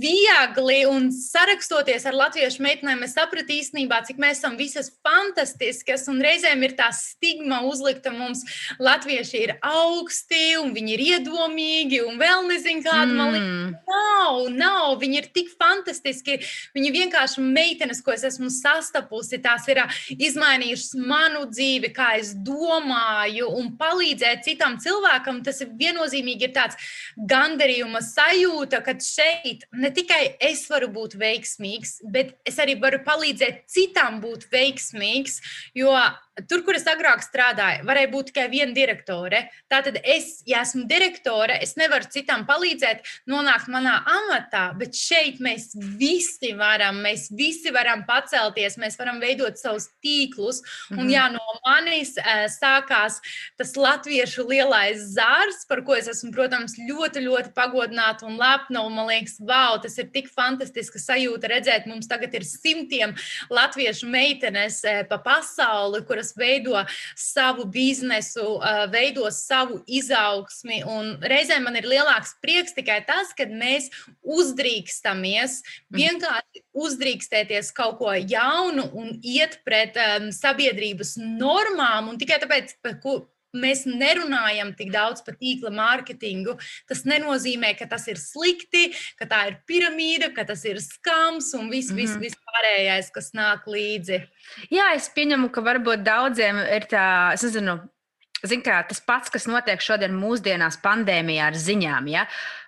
viegli un sarakstoties ar latviešu meitenēm, es sapratu īstenībā, cik mēs esam visas fantastiskas. Un reizēm ir tā stigma uzlikta mums, latvieši ir augsti un viņi ir iedomīgi un vēl nezinu, kāda mm. liekas. Nav, nav, viņi ir tik fantastiski. Viņi vienkārši meitenes, ko es esmu sastapusi, tās ir izmainījušas manu dzīvi, kā es domāju, un palīdzēt citam cilvēkam. Tas ir viennozīmīgi ir tāds gandarījums gandarījuma sajūta, ka šeit ne tikai es varu būt veiksmīgs, bet es arī varu palīdzēt citam būt veiksmīgs. Jo Tur, kur es agrāk strādāju, varēja būt tikai viena direktore. Tātad es, ja esmu direktore, es nevaru citam palīdzēt, nonākt manā amatā, bet šeit mēs visi varam, mēs visi varam pacelties, mēs varam veidot savus tīklus. Mm -hmm. Un, mhm. jā, no manis sākās tas latviešu lielais zārs, par ko es esmu, protams, ļoti, ļoti pagodināta un lepna. Un man liekas, wow, tas ir tik fantastiska sajūta redzēt, mums tagad ir simtiem latviešu meitenes pa pasauli, kuras kas veido savu biznesu, veido savu izaugsmi. Un reizēm man ir lielāks prieks tikai tas, kad mēs uzdrīkstamies mm. vienkārši uzdrīkstēties kaut ko jaunu un iet pret um, sabiedrības normām. Un tikai tāpēc, ka mēs nerunājam tik daudz par tīkla mārketingu. Tas nenozīmē, ka tas ir slikti, ka tā ir piramīda, ka tas ir skams un viss, mm -hmm. viss pārējais, kas nāk līdzi. Jā, es pieņemu, ka varbūt daudziem ir tā, es nezinu, zin kā, tas pats, kas notiek šodien mūsdienās pandēmijā ar ziņām. Ja?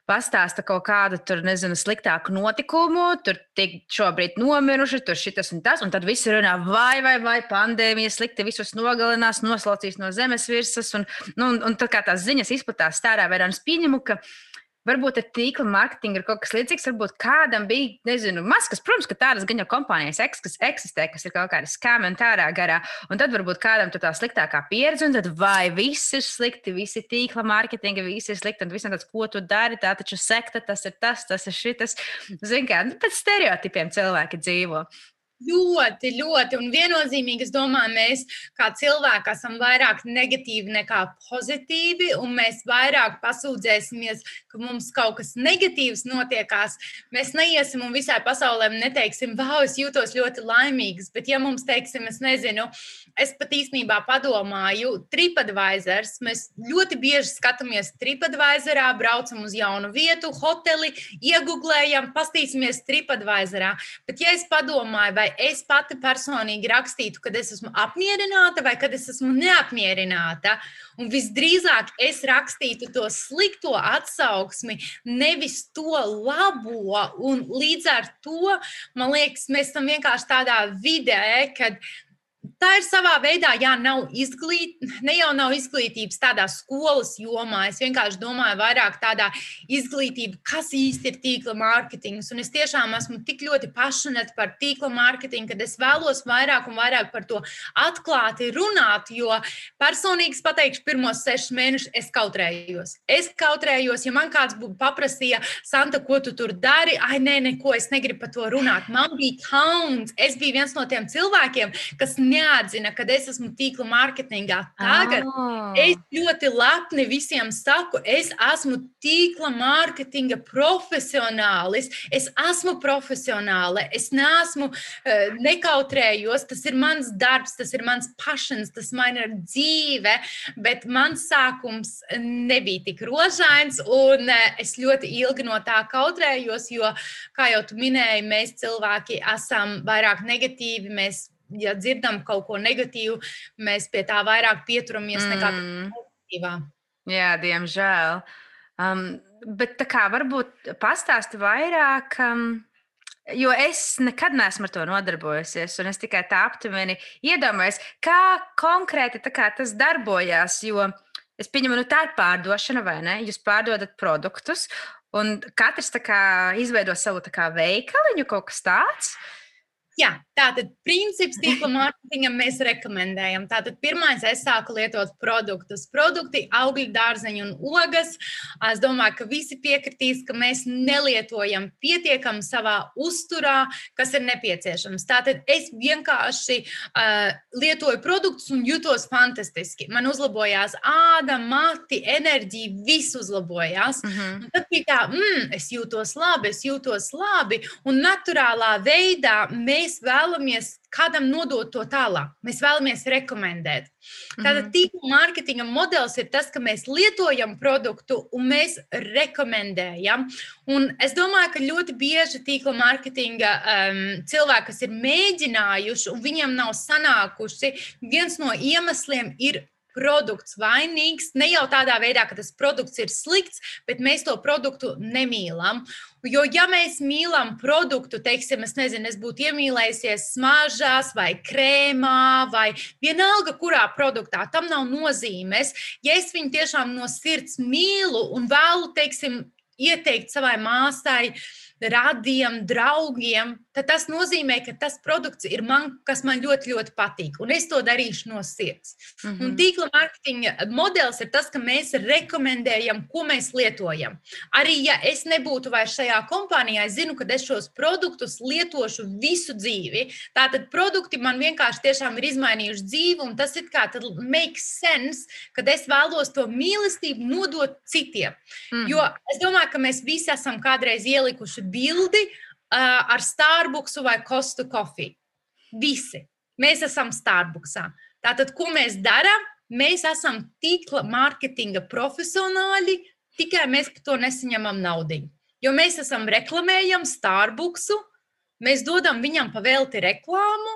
Pastāsta kaut kādu tur, nezinu, sliktāku notikumu, tur tik šobrīd nomiruši, tur šis un tas, un tad visi runā, vai, vai, vai pandēmija slikti visus nogalinās, noslaucīs no zemes virsmas, un, nu, un, un tā kā tās ziņas izplatās tādā veidā, un es pieņemu, ka Varbūt ar tīkla mārketingu ir kaut kas līdzīgs. Varbūt kādam bija, nezinu, maskas. Protams, ka tādas gan jau kompānijas kas eksistē, kas ir kaut kāda skāme un tādā garā. Un tad varbūt kādam tā sliktākā pieredze, un tad vai viss ir slikti, visi tīkla mārketinga, visi ir slikti, un visam tāds, ko tu dari, tā taču sekta, tas ir tas, tas ir šitas. Zini, kā nu, pēc stereotipiem cilvēki dzīvo. Ļoti, ļoti. Un viennozīmīgi, es domāju, mēs kā cilvēki esam vairāk negatīvi nekā pozitīvi, un mēs vairāk pasūdzēsimies, ka mums kaut kas negatīvs notiekās. Mēs neiesim un visai pasaulē neteiksim, wow, es jūtos ļoti laimīgs. Bet, ja mums teiksim, es nezinu, es pat īstenībā padomāju, TripAdvisors, mēs ļoti bieži skatāmies TripAdvisorā, braucam uz jaunu vietu, hoteli, iegūlējam, pastīsimies TripAdvisorā. Bet, ja es padomāju, vai vai es pati personīgi rakstītu, kad es esmu apmierināta vai kad es esmu neapmierināta. Un visdrīzāk es rakstītu to slikto atsauksmi, nevis to labo. Un līdz ar to, man liekas, mēs esam vienkārši tādā vidē, kad Tā ir savā veidā, jā, nav izglītības, ne jau nav izglītības tādā skolas jomā. Es vienkārši domāju, vairāk tādā izglītība, kas īsti ir tīkla mārketings. Un es tiešām esmu tik ļoti pašanēta par tīkla mārketingu, kad es vēlos vairāk un vairāk par to atklāti runāt. Jo personīgi pateikšu, pirmos sešus mēnešus es kautrējos. Es kautrējos, ja man kāds paprasīja, Santa, ko tu tur dari, ai, nē, neko, es negribu par to runāt. Man bija kauns. Es biju viens no tiem cilvēkiem, kas neatbildēja neatzina, ka es esmu tīkla mārketingā. Tagad oh. es ļoti lepni visiem saku, es esmu tīkla mārketinga profesionālis. Es esmu profesionāli, es neesmu uh, nekautrējos. Tas ir mans darbs, tas ir mans pašans, tas man ir dzīve. Bet mans sākums nebija tik rožains, un uh, es ļoti ilgi no tā kautrējos, jo, kā jau tu minēji, mēs cilvēki esam vairāk negatīvi. Mēs ja dzirdam kaut ko negatīvu, mēs pie tā vairāk pieturamies mm. nekā pozitīvā. Jā, diemžēl. Um, bet kā varbūt pastāsti vairāk. Um, Jo es nekad neesmu ar to nodarbojusies, un es tikai tā aptuveni iedomājos, kā konkrēti kā tas darbojas. Jo es pieņemu, nu tā ir pārdošana, vai ne? Jūs pārdodat produktus, un katrs kā, izveido savu kā, veikaliņu, kaut kas tāds. Jā, tātad princips tīkla mārketingam mēs rekomendējam. Tātad pirmais, es sāku lietot produktus. Produkti, augļi, dārzeņi un ogas. Es domāju, ka visi piekritīs, ka mēs nelietojam pietiekami savā uzturā, kas ir nepieciešams. Tātad es vienkārši uh, lietoju produktus un jutos fantastiski. Man uzlabojās āda, mati, enerģija, viss uzlabojās. Mm -hmm. Un tad bija tā, mm, es jūtos labi, es jūtos labi. Un naturālā veidā mēs mēs vēlamies kādam nodot to tālāk. Mēs vēlamies rekomendēt. Tātad mhm. tīkla mārketinga modelis ir tas, ka mēs lietojam produktu un mēs rekomendējam. Un es domāju, ka ļoti bieži tīkla mārketinga um, cilvēki, kas ir mēģinājuši un viņiem nav sanākuši, viens no iemesliem ir produkts vainīgs. Ne jau tādā veidā, ka tas produkts ir slikts, bet mēs to produktu nemīlam. Jo, ja mēs mīlam produktu, teiksim, es nezinu, es būtu iemīlējusies smaržās vai krēmā vai vienalga, kurā produktā, tam nav nozīmes. Ja es viņu tiešām no sirds mīlu un vēlu, teiksim, ieteikt savai māsai, radiem, draugiem, tad tas nozīmē, ka tas produkts ir man, kas man ļoti, ļoti patīk. Un es to darīšu no sirds. Mm -hmm. Un tīkla mārketinga modelis ir tas, ka mēs rekomendējam, ko mēs lietojam. Arī ja es nebūtu vairs šajā kompānijā, es zinu, ka es šos produktus lietošu visu dzīvi. Tātad produkti man vienkārši tiešām ir izmainījuši dzīvi, un tas ir kā makes sense, kad es vēlos to mīlestību nodot citiem. Mm -hmm. Jo es domāju, ka mēs visi esam kādreiz ielikuši bildi uh, ar Starbucksu vai Kostu kofiju. Visi. Mēs esam Starbucksā. Tātad, ko mēs darām? Mēs esam tīkla mārketinga profesionāļi, tikai mēs par to nesaņemam naudu. Jo mēs esam reklamējam Starbucksu, mēs dodam viņam pavēlti reklāmu,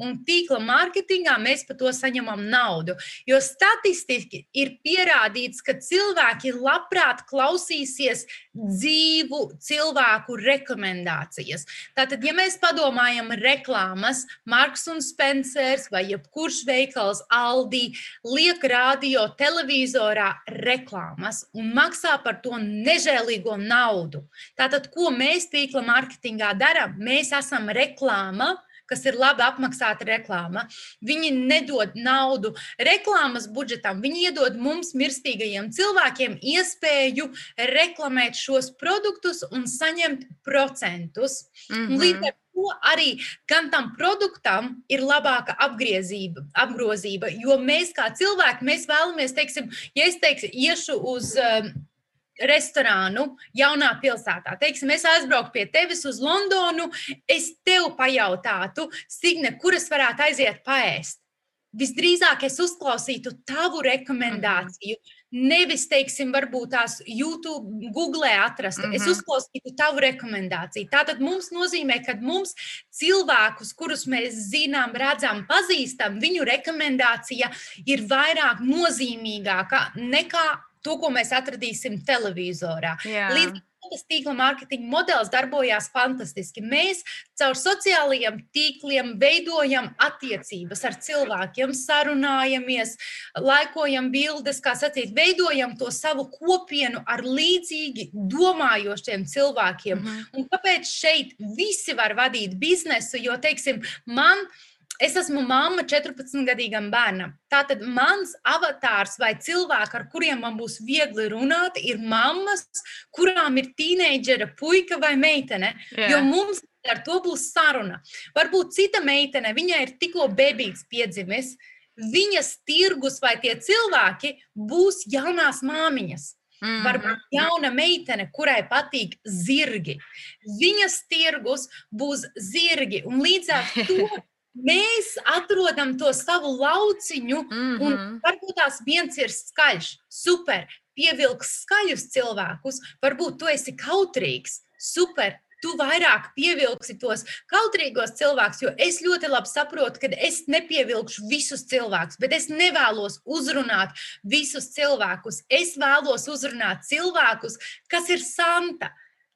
un tīkla mārketingā mēs par to saņemam naudu. Jo statistiski ir pierādīts, ka cilvēki labprāt klausīsies dzīvu cilvēku rekomendācijas. Tātad, ja mēs padomājam reklāmas, Marks un Spencers vai jebkurš veikals Aldi liek radio televizorā reklāmas un maksā par to nežēlīgo naudu. Tātad, ko mēs tīkla mārketingā darām? Mēs esam reklāma kas ir labi apmaksāta reklāma. Viņi nedod naudu reklāmas budžetam, viņi iedod mums, mirstīgajiem cilvēkiem, iespēju reklamēt šos produktus un saņemt procentus. Mm -hmm. Līdz ar to arī gan tam produktam ir labāka apgriezība, apgrozība, jo mēs kā cilvēki, mēs vēlamies, teiksim, ja es teikšu, iešu uz. Uh, restorānu jaunā pilsētā. Teiksim, es aizbraucu pie tevis uz Londonu, es tev pajautātu, Signe, kuras varētu aiziet paēst. Visdrīzāk es uzklausītu tavu rekomendāciju. Nevis, teiksim, varbūt tās YouTube, Google atrast. Mm -hmm. Es mhm. uzklausītu tavu rekomendāciju. Tātad mums nozīmē, ka mums cilvēkus, kurus mēs zinām, redzam, pazīstam, viņu rekomendācija ir vairāk nozīmīgāka nekā to, ko mēs atradīsim televizorā. Jā. Līdz tas tīkla mārketinga modelis darbojās fantastiski. Mēs caur sociālajiem tīkliem veidojam attiecības ar cilvēkiem, sarunājamies, laikojam bildes, kā sacīt, veidojam to savu kopienu ar līdzīgi domājošiem cilvēkiem. Mm -hmm. Un kāpēc šeit visi var vadīt biznesu? Jo, teiksim, man ir Es esmu mamma 14-gadīgam bērnam. Tātad mans avatārs vai cilvēki, ar kuriem man būs viegli runāt, ir mammas, kurām ir tīneidžera puika vai meitene. Jā. Jo mums ar to būs saruna. Varbūt cita meitene, viņai ir tikko bebīts piedzimis, viņas tirgus vai tie cilvēki būs jaunās māmiņas. Mm -hmm. Varbūt jauna meitene, kurai patīk zirgi. Viņas tirgus būs zirgi. Un līdz ar to mēs atrodam to savu lauciņu, mm -hmm. un mhm. varbūt tās viens ir skaļš, super, pievilks skaļus cilvēkus, varbūt tu esi kautrīgs, super. Tu vairāk pievilksi tos kautrīgos cilvēkus, jo es ļoti labi saprotu, ka es nepievilkšu visus cilvēkus, bet es nevēlos uzrunāt visus cilvēkus. Es vēlos uzrunāt cilvēkus, kas ir santa,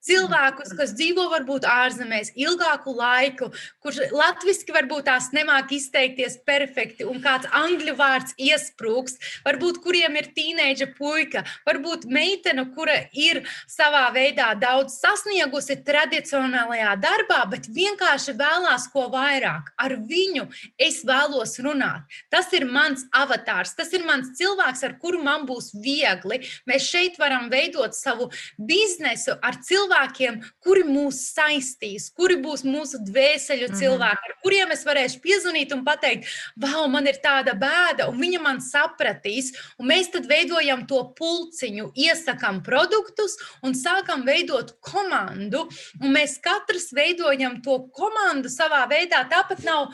cilvēkus, kas dzīvo varbūt ārzemēs ilgāku laiku, kurš latviešu varbūt tās nemāk izteikties perfekti, un kāds angļu vārds iesprūks, varbūt kuriem ir tīneģa puika, varbūt meitene, kura ir savā veidā daudz sasniegusi tradicionālajā darbā, bet vienkārši vēlās ko vairāk. Ar viņu es vēlos runāt. Tas ir mans avatārs, tas ir mans cilvēks, ar kuru man būs viegli. Mēs šeit varam veidot savu biznesu ar cilvēku cilvēkiem, kuri mūs saistīs, kuri būs mūsu dvēseļu mhm. cilvēki, ar kuriem es varēšu piezvanīt un pateikt, wow, man ir tāda bēda, un viņa man sapratīs. Un mēs tad veidojam to pulciņu, iesakām produktus un sākam veidot komandu. Un mēs katrs veidojam to komandu savā veidā. Tāpat nav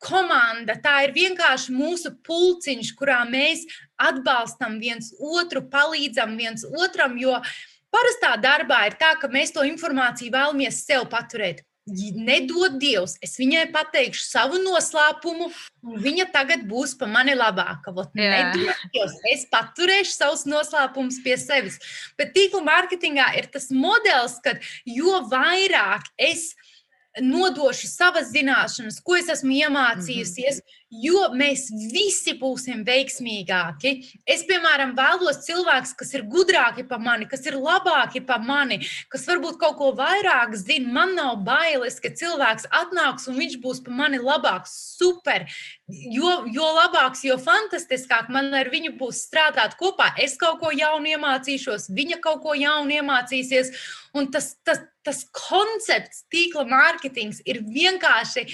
komanda. Tā ir vienkārši mūsu pulciņš, kurā mēs atbalstam viens otru, palīdzam viens otram, jo Parastā darbā ir tā, ka mēs to informāciju vēlamies sev paturēt. Nedod Dievs, es viņai pateikšu savu noslēpumu, un viņa tagad būs par mani labāka. Nedod Dievs, es paturēšu savus noslēpumus pie sevis. Bet tīkla mārketingā ir tas modelis, ka jo vairāk es nodošu savas zināšanas, ko es esmu iemācījusies, mm -hmm jo mēs visi būsim veiksmīgāki. Es, piemēram, vēlos cilvēkus, kas ir gudrāki par mani, kas ir labāki par mani, kas varbūt kaut ko vairāk zina. Man nav bailes, ka cilvēks atnāks un viņš būs par mani labāks. Super! Jo, jo labāks, jo fantastiskāk man ar viņu būs strādāt kopā. Es kaut ko jaunu iemācīšos, viņa kaut ko jaunu iemācīsies. Un tas, tas, tas koncepts, tīkla mārketings ir vienkārši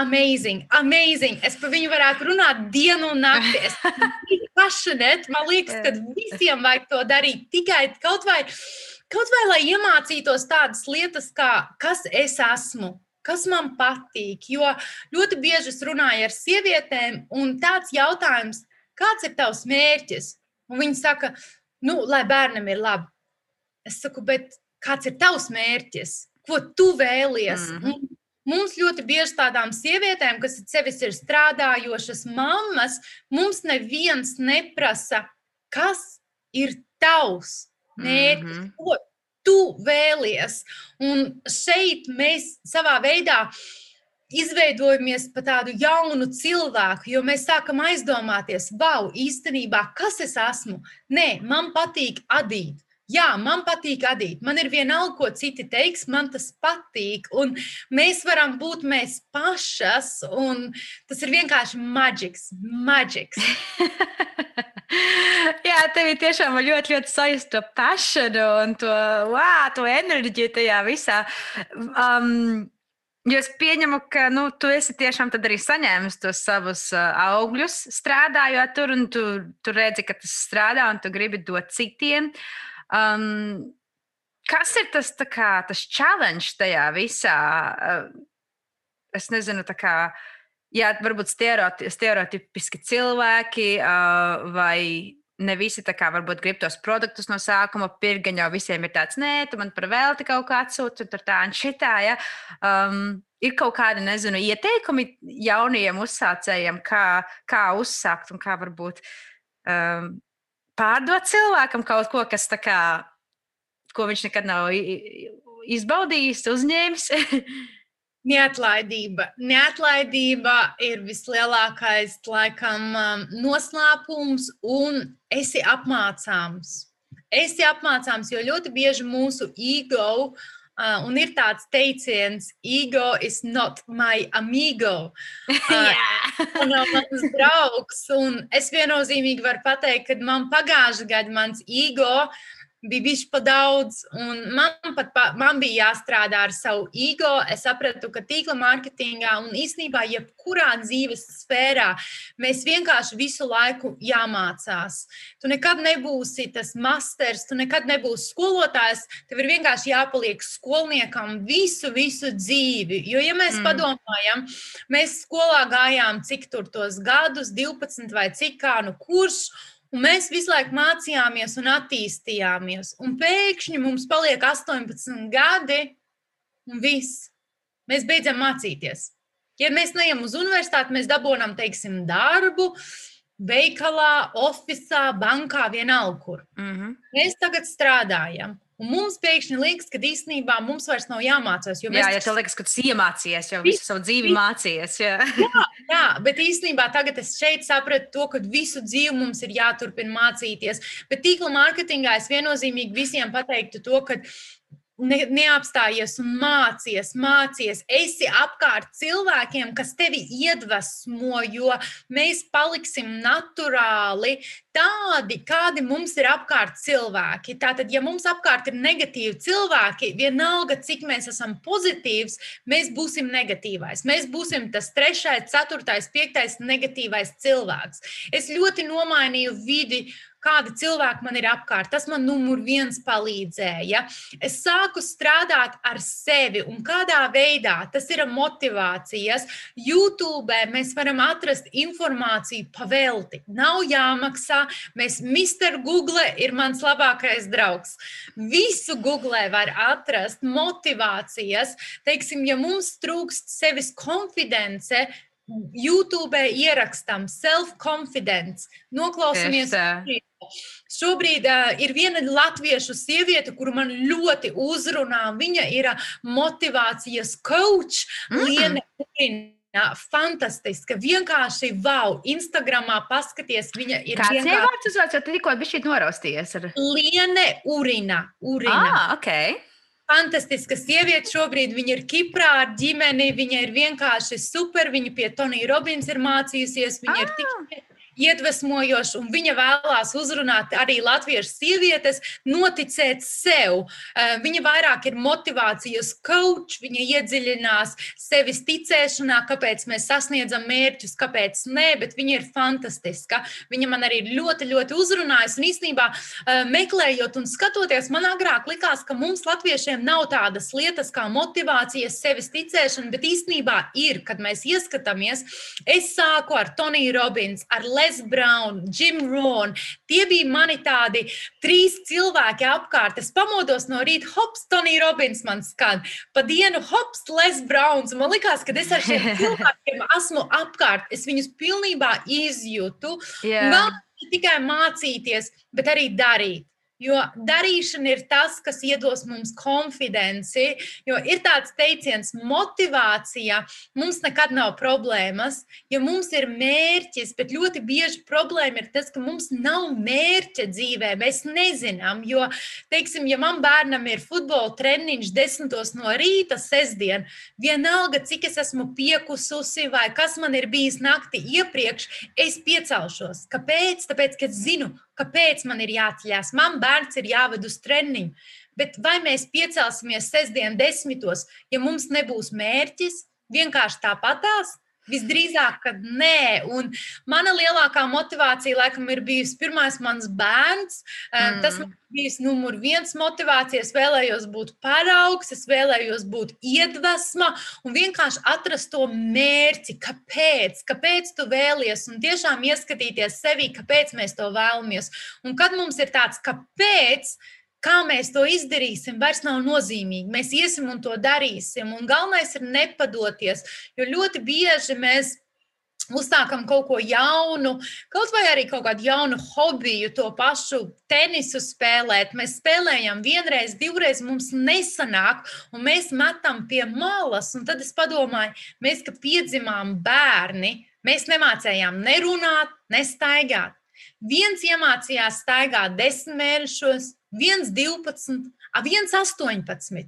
amazing, amazing. Es par viņu varētu runāt dienu un nakti. Es passionate. Man liekas, ka visiem vajag to darīt tikai kaut vai, kaut vai lai iemācītos tādas lietas, kā kas es esmu. Kas man patīk? Jo ļoti bieži es runāju ar sievietēm, un tāds jautājums, kāds ir tavs mērķis? Un viņi saka, nu, lai bērnam ir labi. Es saku, bet kāds ir tavs mērķis? Ko tu vēlies? Mm -hmm. Mums ļoti bieži tādām sievietēm, kas sevis ir strādājošas mammas, mums neviens neprasa, kas ir tavs mērķis, mm -hmm. ko tu vēlies. Un šeit mēs savā veidā izveidojamies par tādu jaunu cilvēku, jo mēs sākam aizdomāties, wow, īstenībā, kas es esmu? Nē, man patīk adīt. Jā, man patīk adīt. Man ir vienalga, ko citi teiks, man tas patīk. Un mēs varam būt mēs pašas, un tas ir vienkārši maģiks. maģiks. Jā, tev ir tiešām ļoti, ļoti sajust to pašanu un to, wow, to enerģiju tajā visā. Um, Jo es pieņemu, ka nu, tu esi tiešām arī saņēmis tos savus uh, augļus, strādājot tur, un tu, tu redzi, ka tas strādā, un tu gribi dot citiem. Uh, Um, kas ir tas, kā, tas challenge tajā visā? Uh, es nezinu, tā kā. Jā, varbūt stereotipi, stereotipiski cilvēki, uh, vai ne visi tā kā varbūt grib tos produktus no sākuma pirkt, gan jau visiem ir tāds, nē, tu man par velti kaut kā atsūti, tur tā un šitā. Ja? Um, ir kaut kādi, nezinu, ieteikumi jaunajiem uzsācējiem, kā, kā uzsākt un kā varbūt um, pārdot cilvēkam kaut ko, kas tā kā, ko viņš nekad nav izbaudījis, uzņēmis. Neatlaidība. Neatlaidība ir vislielākais, laikam, um, noslēpums, un esi apmācāms. Esi apmācāms, jo ļoti bieži mūsu ego uh, Uh, un ir tāds teiciens, ego is not my amigo. Uh, yeah. nav mans draugs. Un es viennozīmīgi varu pateikt, ka man pagājušajā gadā mans ego bija bijis pa daudz, un man pat pa, man bija jāstrādā ar savu ego. Es sapratu, ka tīkla mārketingā un īstenībā jebkurā dzīves sfērā mēs vienkārši visu laiku jāmācās. Tu nekad nebūsi tas masters, tu nekad nebūsi skolotājs. Tev ir vienkārši jāpaliek skolniekam visu, visu dzīvi. Jo, ja mēs mm. padomājam, mēs skolā gājām cik tur tos gadus, 12 vai cik kā, nu kurš. Un mēs visu laiku mācījāmies un attīstījāmies. Un pēkšņi mums paliek 18 gadi, un viss. Mēs beidzam mācīties. Ja mēs neejam uz universitāti, mēs dabūjam, teiksim, darbu, veikalā, oficiālā, bankā, vienalga kur. Mm -hmm. Mēs tagad strādājam. Un mums pēkšņi liekas, ka īstenībā mums vairs nav jāmācās. Jā, ja tev liekas, ka tu iemācījies, jau visu savu dzīvi mācījies. Jā. jā, jā, bet īstenībā tagad es šeit sapratu to, ka visu dzīvi mums ir jāturpina mācīties. Bet tīkla mārketingā es viennozīmīgi visiem pateiktu to, ka ne, neapstājies un mācies, mācies. Esi apkārt cilvēkiem, kas tevi iedvesmo, jo mēs paliksim naturāli tādi, kādi mums ir apkārt cilvēki. Tātad, ja mums apkārt ir negatīvi cilvēki, vienalga, cik mēs esam pozitīvs, mēs būsim negatīvais. Mēs būsim tas trešais, ceturtais, piektais negatīvais cilvēks. Es ļoti nomainīju vidi kādi cilvēki man ir apkārt. Tas man numur viens palīdzēja. Es sāku strādāt ar sevi un kādā veidā tas ir motivācijas. YouTube mēs varam atrast informāciju pavelti. Nav jāmaksā. Mēs, Mr. Google ir mans labākais draugs. Visu Google var atrast motivācijas. Teiksim, ja mums trūkst sevis konfidence, YouTube ierakstam self-confidence, noklausāmies. Šobrīd uh, ir viena latviešu sieviete, kuru man ļoti uzrunā. Viņa ir motivācijas coach, mm. Liene Urina. Fantastiska, vienkārši wow. Instagramā paskaties, viņa ir. Kāds vienkārši... vārds uzvārds, jo tu tikko biji noraustījies? Ar... Liene Urina. Urina. Ah, okay fantastiska sieviete. Šobrīd viņa ir Kiprā ar ģimeni. Viņa ir vienkārši super. Viņa pie Tonija Robins ir mācījusies. Viņa ah. ir tik iedvesmojošs, un viņa vēlās uzrunāt arī latviešu sievietes, noticēt sev. Eh, viņa vairāk ir motivācijas coach, viņa iedziļinās sevis ticēšanā, kāpēc mēs sasniedzam mērķus, kāpēc nē, bet viņa ir fantastiska. Viņa man arī ļoti, ļoti uzrunājusi, un īstenībā eh, meklējot un skatoties, man agrāk likās, ka mums latviešiem nav tādas lietas kā motivācijas, sevis ticēšana, bet īstenībā ir, kad mēs ieskatāmies. Es sāku ar Toniju Robins, ar Lesu. Les Brown, Jim Rohn. Tie bija mani tādi trīs cilvēki apkārt. Es pamodos no rīta, hops, Tonija Robins man skan, pa dienu hops, Les Browns. Man likās, ka es ar šiem cilvēkiem esmu apkārt. Es viņus pilnībā izjūtu. Yeah. Vēl tikai mācīties, bet arī darīt. Jo darīšana ir tas, kas iedos mums konfidenci. Jo ir tāds teiciens, motivācija. Mums nekad nav problēmas, ja mums ir mērķis, bet ļoti bieži problēma ir tas, ka mums nav mērķa dzīvē. Mēs nezinām, jo, teiksim, ja man bērnam ir futbola treniņš desmitos no rīta, sestdien, vienalga, cik es esmu piekususi vai kas man ir bijis nakti iepriekš, es piecelšos. Kāpēc? Tāpēc, ka es zinu, kāpēc man ir jāceļās. Man bērns ir jāved uz treniņu. Bet vai mēs piecelsimies sestdien desmitos, ja mums nebūs mērķis, vienkārši tāpatās? Visdrīzāk, ka nē. Un mana lielākā motivācija, laikam, ir bijusi pirmais mans bērns. Mm. Tas man bija numur viens motivācija. Es vēlējos būt paraugs, es vēlējos būt iedvesma un vienkārši atrast to mērķi, kāpēc, kāpēc tu vēlies, un tiešām ieskatīties sevi, kāpēc mēs to vēlamies. Un kad mums ir tāds, kāpēc, Kā mēs to izdarīsim, vairs nav nozīmīgi. Mēs iesim un to darīsim. Un galvenais ir nepadoties, jo ļoti bieži mēs uzsākam kaut ko jaunu, kaut vai arī kaut kādu jaunu hobiju, to pašu tenisu spēlēt. Mēs spēlējam vienreiz, divreiz, mums nesanāk, un mēs metam pie malas. Un tad es padomāju, mēs, kad piedzimām bērni, mēs nemācējām nerunāt, nestaigāt. Viens iemācījās staigāt desmit mēnešos, viens 12, viens 18.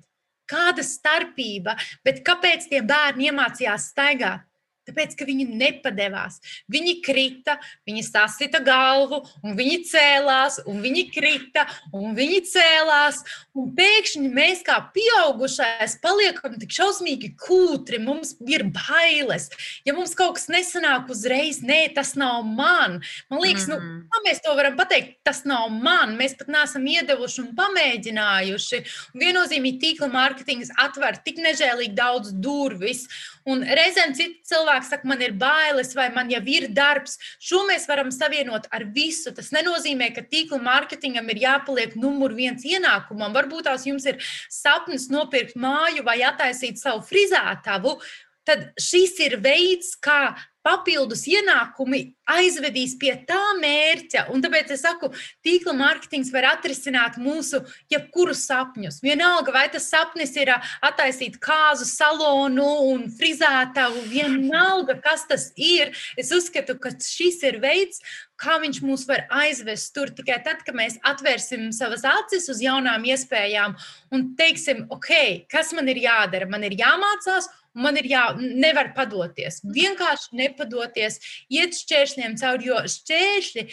Kāda starpība, bet kāpēc tie bērni iemācījās staigāt? Tāpēc, ka viņi nepadevās. Viņi krita, viņi sasita galvu, un viņi cēlās, un viņi krita, un viņi cēlās. Un pēkšņi mēs, kā pieaugušais, paliekam tik šausmīgi kūtri, mums ir bailes. Ja mums kaut kas nesanāk uzreiz, nē, tas nav man. Man liekas, mm -hmm. nu, kā mēs to varam pateikt, tas nav man. Mēs pat neesam iedevuši un pamēģinājuši. Un viennozīmīgi tīkla mārketings atver tik nežēlīgi daudz durvis. Un reizēm citi cilvēki saka, man ir bailes, vai man jau ir darbs. Šo mēs varam savienot ar visu. Tas nenozīmē, ka tīkla mārketingam ir jāpaliek numur viens ienākumam. Varbūt tās jums ir sapnis nopirkt māju vai attaisīt savu frizētavu. Tad šis ir veids, kā papildus ienākumi aizvedīs pie tā mērķa. Un tāpēc es saku, tīkla mārketings var atrisināt mūsu jebkuru sapņus. Vienalga, vai tas sapnis ir attaisīt kāzu salonu un frizētavu, vienalga, kas tas ir. Es uzskatu, ka šis ir veids, kā viņš mūs var aizvest tur tikai tad, kad mēs atvērsim savas acis uz jaunām iespējām un teiksim, ok, kas man ir jādara? Man ir jāmācās, Man ir jā, nevar padoties. Vienkārši nepadoties, iet šķēršļiem cauri, jo šķēršļi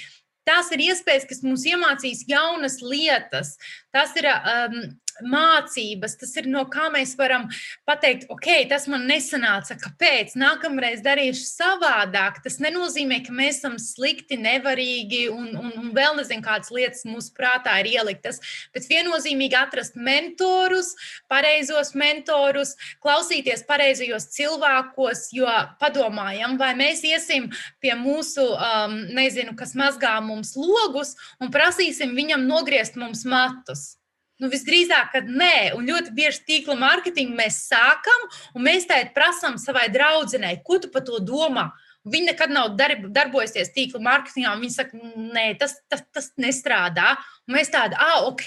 tās ir iespējas, kas mums iemācīs jaunas lietas. Tas ir um, mācības, tas ir no kā mēs varam pateikt, ok, tas man nesanāca, kāpēc, nākamreiz darīšu savādāk. Tas nenozīmē, ka mēs esam slikti, nevarīgi un, un, un vēl nezinu, kādas lietas mūsu prātā ir ieliktas, bet viennozīmīgi atrast mentorus, pareizos mentorus, klausīties pareizajos cilvēkos, jo padomājam, vai mēs iesim pie mūsu, um, nezinu, kas mazgā mums logus un prasīsim viņam nogriezt mums matus. Nu, visdrīzāk, ka nē, un ļoti bieži tīkla mārketingu mēs sākam, un mēs tādā prasām savai draudzenei, ko tu par to domā. Viņa nekad nav darb, darbojusies tīkla mārketingā. Viņa saka, nē, tas, tas, tas nestrādā. Un mēs tādi, ah, ok.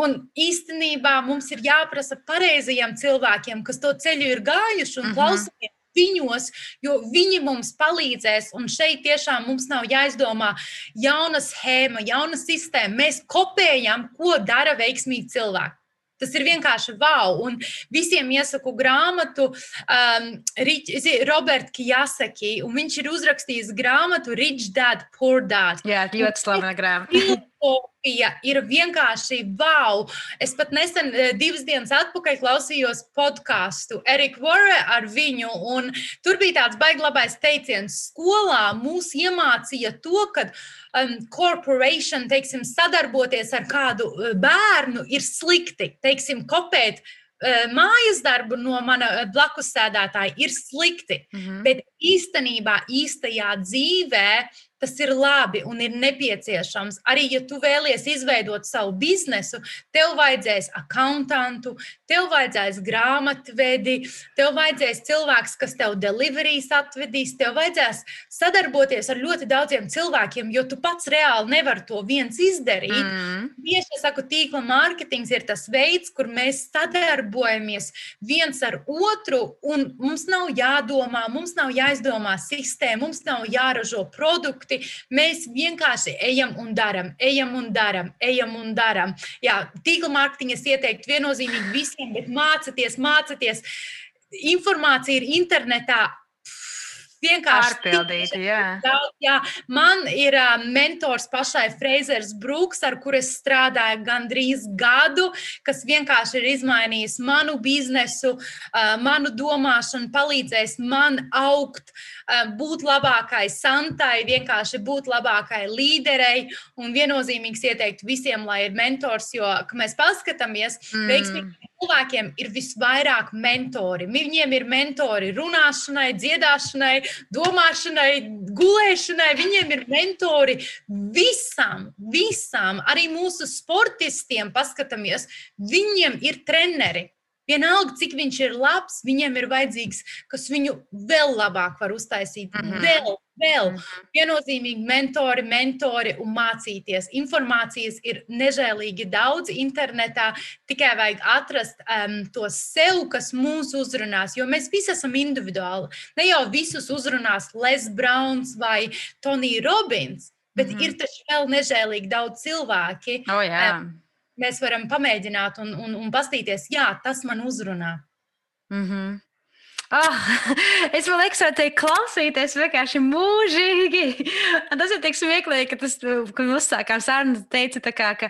Un īstenībā mums ir jāprasa pareizajiem cilvēkiem, kas to ceļu ir gājuši un mhm. -huh. klausāmies viņos, jo viņi mums palīdzēs. Un šeit tiešām mums nav jāizdomā jauna schēma, jauna sistēma. Mēs kopējam, ko dara veiksmīgi cilvēki. Tas ir vienkārši wow. Un visiem iesaku grāmatu um, Roberta Kijasaki, viņš ir uzrakstījis grāmatu Rich Dad, Poor Dad. Jā, ļoti slavena grāmata. Filozofija ir vienkārši wow. Es pat nesen, eh, divas dienas atpakaļ, klausījos podkāstu Erika Vore ar viņu, tur bija tāds baiglabais teiciens, skolā mūs iemācīja to, ka um, corporation, teiksim, sadarboties ar kādu uh, bērnu ir slikti, teiksim, kopēt uh, mājas darbu no mana blakus sēdētāja ir slikti. Mm -hmm. Bet īstenībā, īstajā dzīvē Tas ir labi un ir nepieciešams. Arī, ja tu vēlies izveidot savu biznesu, tev vajadzēs akcountantu, tev vajadzēs grāmatvedi, tev vajadzēs cilvēks, kas tev deliverijas atvedīs, tev vajadzēs sadarboties ar ļoti daudziem cilvēkiem, jo tu pats reāli nevari to viens izdarīt. Mm. Tieši es saku, tīkla mārketings ir tas veids, kur mēs sadarbojamies viens ar otru, un mums nav jādomā, mums nav jāizdomā sistēma, mums nav jāražo produkti. Mēs vienkārši ejam un darām, ejam un darām, ejam un darām. Jā, tīkla mārketinga es ieteiktu viennozīmīgi visiem, bet mācieties, mācieties. Informācija ir internetā vienkārši pārpildīta. Jā. Daudz, jā. Man ir uh, mentors pašai Freizers Brooks, ar kuru es strādāju gandrīz gadu, kas vienkārši ir izmainījis manu biznesu, uh, manu domāšanu, palīdzējis man augt, uh, būt labākai santai, vienkārši būt labākai līderei un viennozīmīgs ieteikt visiem, lai ir mentors, jo, kad mēs paskatāmies, mm. veiksmīgi cilvēkiem ir visvairāk mentori. Viņiem ir mentori runāšanai, dziedāšanai, domāšanai, gulēšanai. Viņiem ir mentori visam, visam, arī mūsu sportistiem. Paskatāmies, viņiem ir treneri. Vienalga, cik viņš ir labs, viņiem ir vajadzīgs, kas viņu vēl labāk var uztaisīt, mm -hmm. vēl vēl mhm. viennozīmīgi mentori, mentori un mācīties. Informācijas ir nežēlīgi daudz internetā, tikai vajag atrast um, to sev, kas mūs uzrunās, jo mēs visi esam individuāli. Ne jau visus uzrunās Les Browns vai Tonija Robins, bet mm -hmm. ir taču vēl nežēlīgi daudz cilvēki. Oh, jā. um, mēs varam pamēģināt un, un, un paskatīties, jā, tas man uzrunā. Mm -hmm. Oh, es vēl ekstrēmu teikt, klausīties vienkārši mūžīgi. Tas ir tik smieklīgi, ka tas, kad uzsākām sarunu, teica, kā, ka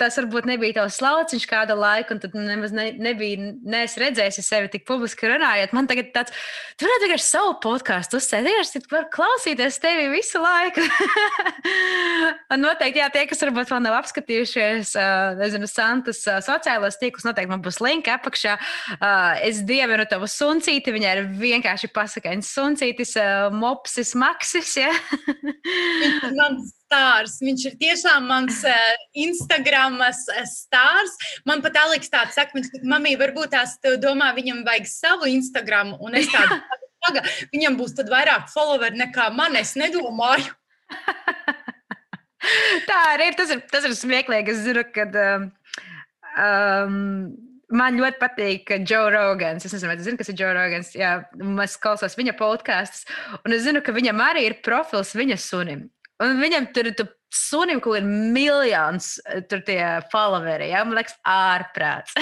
tas varbūt nebija tavs lauciņš kādu laiku, un tad nemaz ne, nebija, neesmu redzējis sevi tik publiski runājot. Man tagad tāds, tu varētu vienkārši savu podkāstu uzsēdties, tad var klausīties tevi visu laiku. noteikti, jā, tie, kas varbūt vēl nav apskatījušies, nezinu, Santas sociālos tīklus, noteikti man būs linka apakšā. Es dievinu tavu suncīti, viņai ir vienkārši pasakains suncītis, mopsis, maksis. Ja? Stārs. Viņš ir tiešām mans uh, Instagram stārs. Man pat Aleks tāds saka, mamī, varbūt tās domā, viņam vajag savu Instagram. Un es tādu paga, viņam būs tad vairāk followeri nekā man, es nedomāju. Tā arī ir. Tas ir, tas ir smieklīgi. Es zinu, ka um, um, man ļoti patīk Joe Rogans. Es nezinu, vai jūs zināt, kas ir Joe Rogans. Jā, es klausos viņa podkāstus, un es zinu, ka viņam arī ir profils viņa sunim. Un viņam tur ir sunim, kur ir miljons eh, followeri. Jā, man liekas, ārprāts.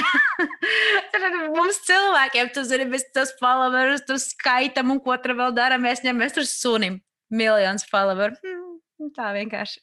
Mums cilvēkiem tas ir tas followers, tur skaitam un ko tur vēl dara. Mēs ņemamies tur sunim miljons followeru. Hmm, tā vienkārši.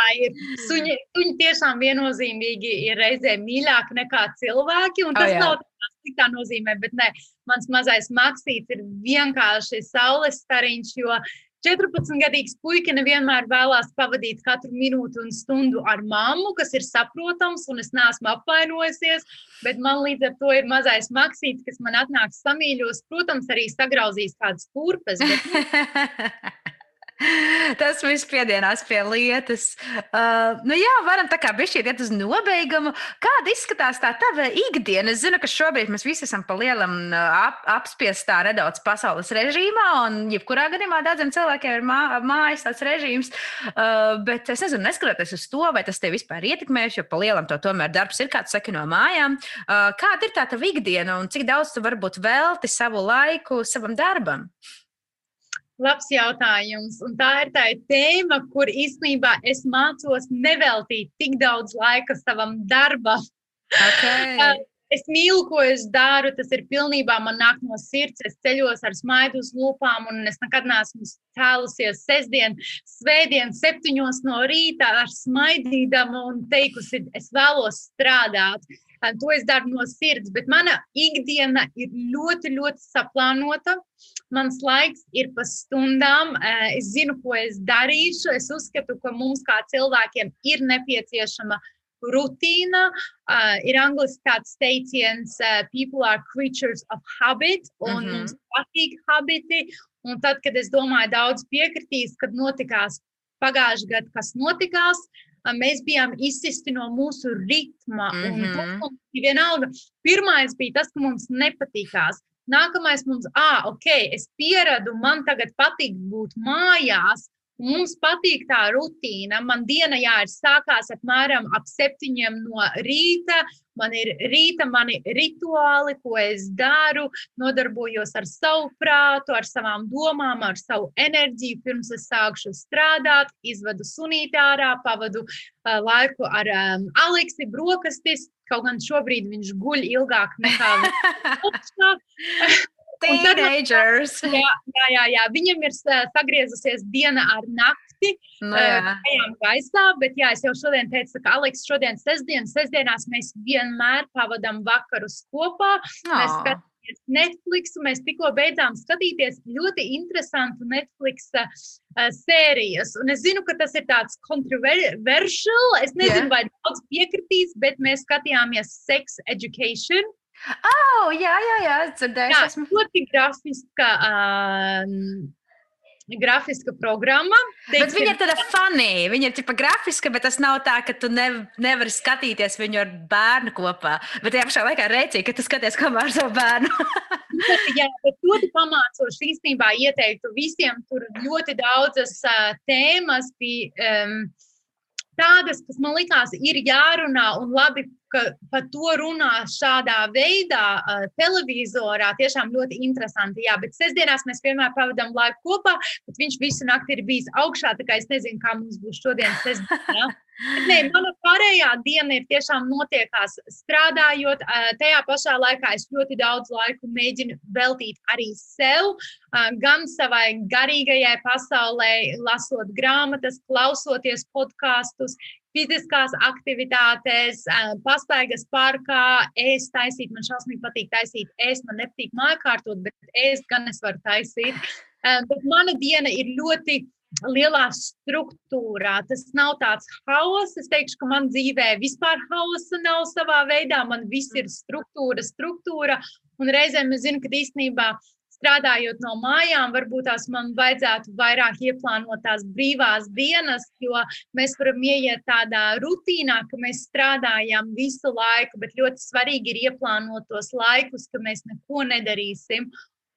tā ir. Suņi, suņi tiešām viennozīmīgi ir reizē mīļāki nekā cilvēki. Tas oh, jā. nav tā sliktā nozīmē, bet ne, mans mazais maksīts ir vienkārši saules stariņš, jo 14-gadīgs puika nevienmēr vēlās pavadīt katru minūti un stundu ar mammu, kas ir saprotams, un es neesmu apvainojusies. Bet man līdz ar to ir mazais maksīts, kas man atnāks samīļos. Protams, arī sagrauzīs kādas kurpes. Bet... Tas viss piedienās pie lietas. Uh, nu jā, varam tā kā bišķiet iet uz nobeigumu. Kāda izskatās tā tava ikdiena? Es zinu, ka šobrīd mēs visi esam pa lielam uh, ap, apspiestā nedaudz pasaules režīmā, un jebkurā gadījumā daudziem cilvēkiem ir mā, mājas tāds režīms. Uh, bet es nezinu, neskatoties uz to, vai tas tev vispār ietekmēs, jo pa lielam to tomēr darbs ir kāds saka no mājām. Uh, kāda ir tā tava ikdiena un cik daudz tu varbūt velti savu laiku savam darbam? Labs jautājums. Un tā ir tā tēma, kur īstenībā es mācos neveltīt tik daudz laika savam darbam. Okay. Es mīlu, ko es daru. Tas ir pilnībā man nāk no sirds. Es ceļos ar smaidu uz lūpām, un es nekad neesmu cēlusies sestdien, svētdien, septiņos no rīta ar smaidīdama un teikusi, es vēlos strādāt. To es daru no sirds, bet mana ikdiena ir ļoti, ļoti saplānota. Mans laiks ir pa stundām. Es zinu, ko es darīšu. Es uzskatu, ka mums kā cilvēkiem ir nepieciešama rutīna. Uh, ir angļuiski tāds teiciens, uh, people are creatures of habit, un mm -hmm. mums patīk habiti. Un tad, kad es domāju, daudz piekritīs, kad notikās pagājušajā gadā, kas notikās, mēs bijām izsisti no mūsu ritma. Mm -hmm. Tas mums bija vienalga. Pirmais bija tas, ka mums nepatīkās. Nākamais mums, ah, ok, es pieradu, man tagad patīk būt mājās. Mums patīk tā rutīna. Man diena jā, ir sākās apmēram ap septiņiem no rīta. Man ir rīta, mani rituāli, ko es daru, nodarbojos ar savu prātu, ar savām domām, ar savu enerģiju. Pirms es sākšu strādāt, izvedu sunītā ārā, pavadu uh, laiku ar um, Aleksi brokastis. Kaut gan šobrīd viņš guļ ilgāk nekā viņš. Teenagers. Jā, jā, jā, jā, viņam ir sagriezusies diena ar nakti. No, nu jā, uh, gaisā, bet jā, es jau šodien teicu, ka Aleks, šodien sestdien, sestdienās mēs vienmēr pavadām vakarus kopā. Oh. Mēs skatāmies Netflix, mēs tikko beidzām skatīties ļoti interesantu Netflix uh, sērijas. Un es zinu, ka tas ir tāds controversial. Es nezinu, yeah. vai daudz piekritīs, bet mēs skatījāmies Sex Education. Oh, jā, jā, jā, dzirdēju. Jā, esmu ļoti grafiska. Um, grafiska programma. Teiksim, bet viņa ir tāda funny. Viņa ir tipa grafiska, bet tas nav tā, ka tu ne, nevari skatīties viņu ar bērnu kopā. Bet tajā pašā laikā rēcīgi, ka tu skaties kopā ar savu bērnu. Jā, bet ļoti pamācoši īstenībā ieteiktu visiem. Tur ļoti daudzas uh, tēmas bija. Um, tādas, kas man likās, ir jārunā un labi ka par to runā šādā veidā, uh, televizorā. Tiešām ļoti interesanti. Jā, bet sestdienās mēs vienmēr pavadām laiku kopā, bet viņš visu nakti ir bijis augšā. Tā kā es nezinu, kā mums būs šodien sestdienā. Nē, mana pārējā diena ir tiešām notiekās strādājot. Tajā pašā laikā es ļoti daudz laiku mēģinu veltīt arī sev, gan savai garīgajai pasaulē, lasot grāmatas, klausoties podkāstus, fiziskās aktivitātes, pastaigas parkā, ēst, taisīt. Man šausmīgi patīk taisīt, ēst, man nepatīk mājkārtot, bet ēst gan es varu taisīt. Bet mana diena ir ļoti lielā struktūrā. Tas nav tāds haoss. Es teikšu, ka man dzīvē vispār hausa nav savā veidā. Man viss ir struktūra, struktūra. Un reizēm es zinu, ka īstenībā strādājot no mājām, varbūt tās man vajadzētu vairāk ieplānot tās brīvās dienas, jo mēs varam ieiet tādā rutīnā, ka mēs strādājam visu laiku, bet ļoti svarīgi ir ieplānot tos laikus, ka mēs neko nedarīsim.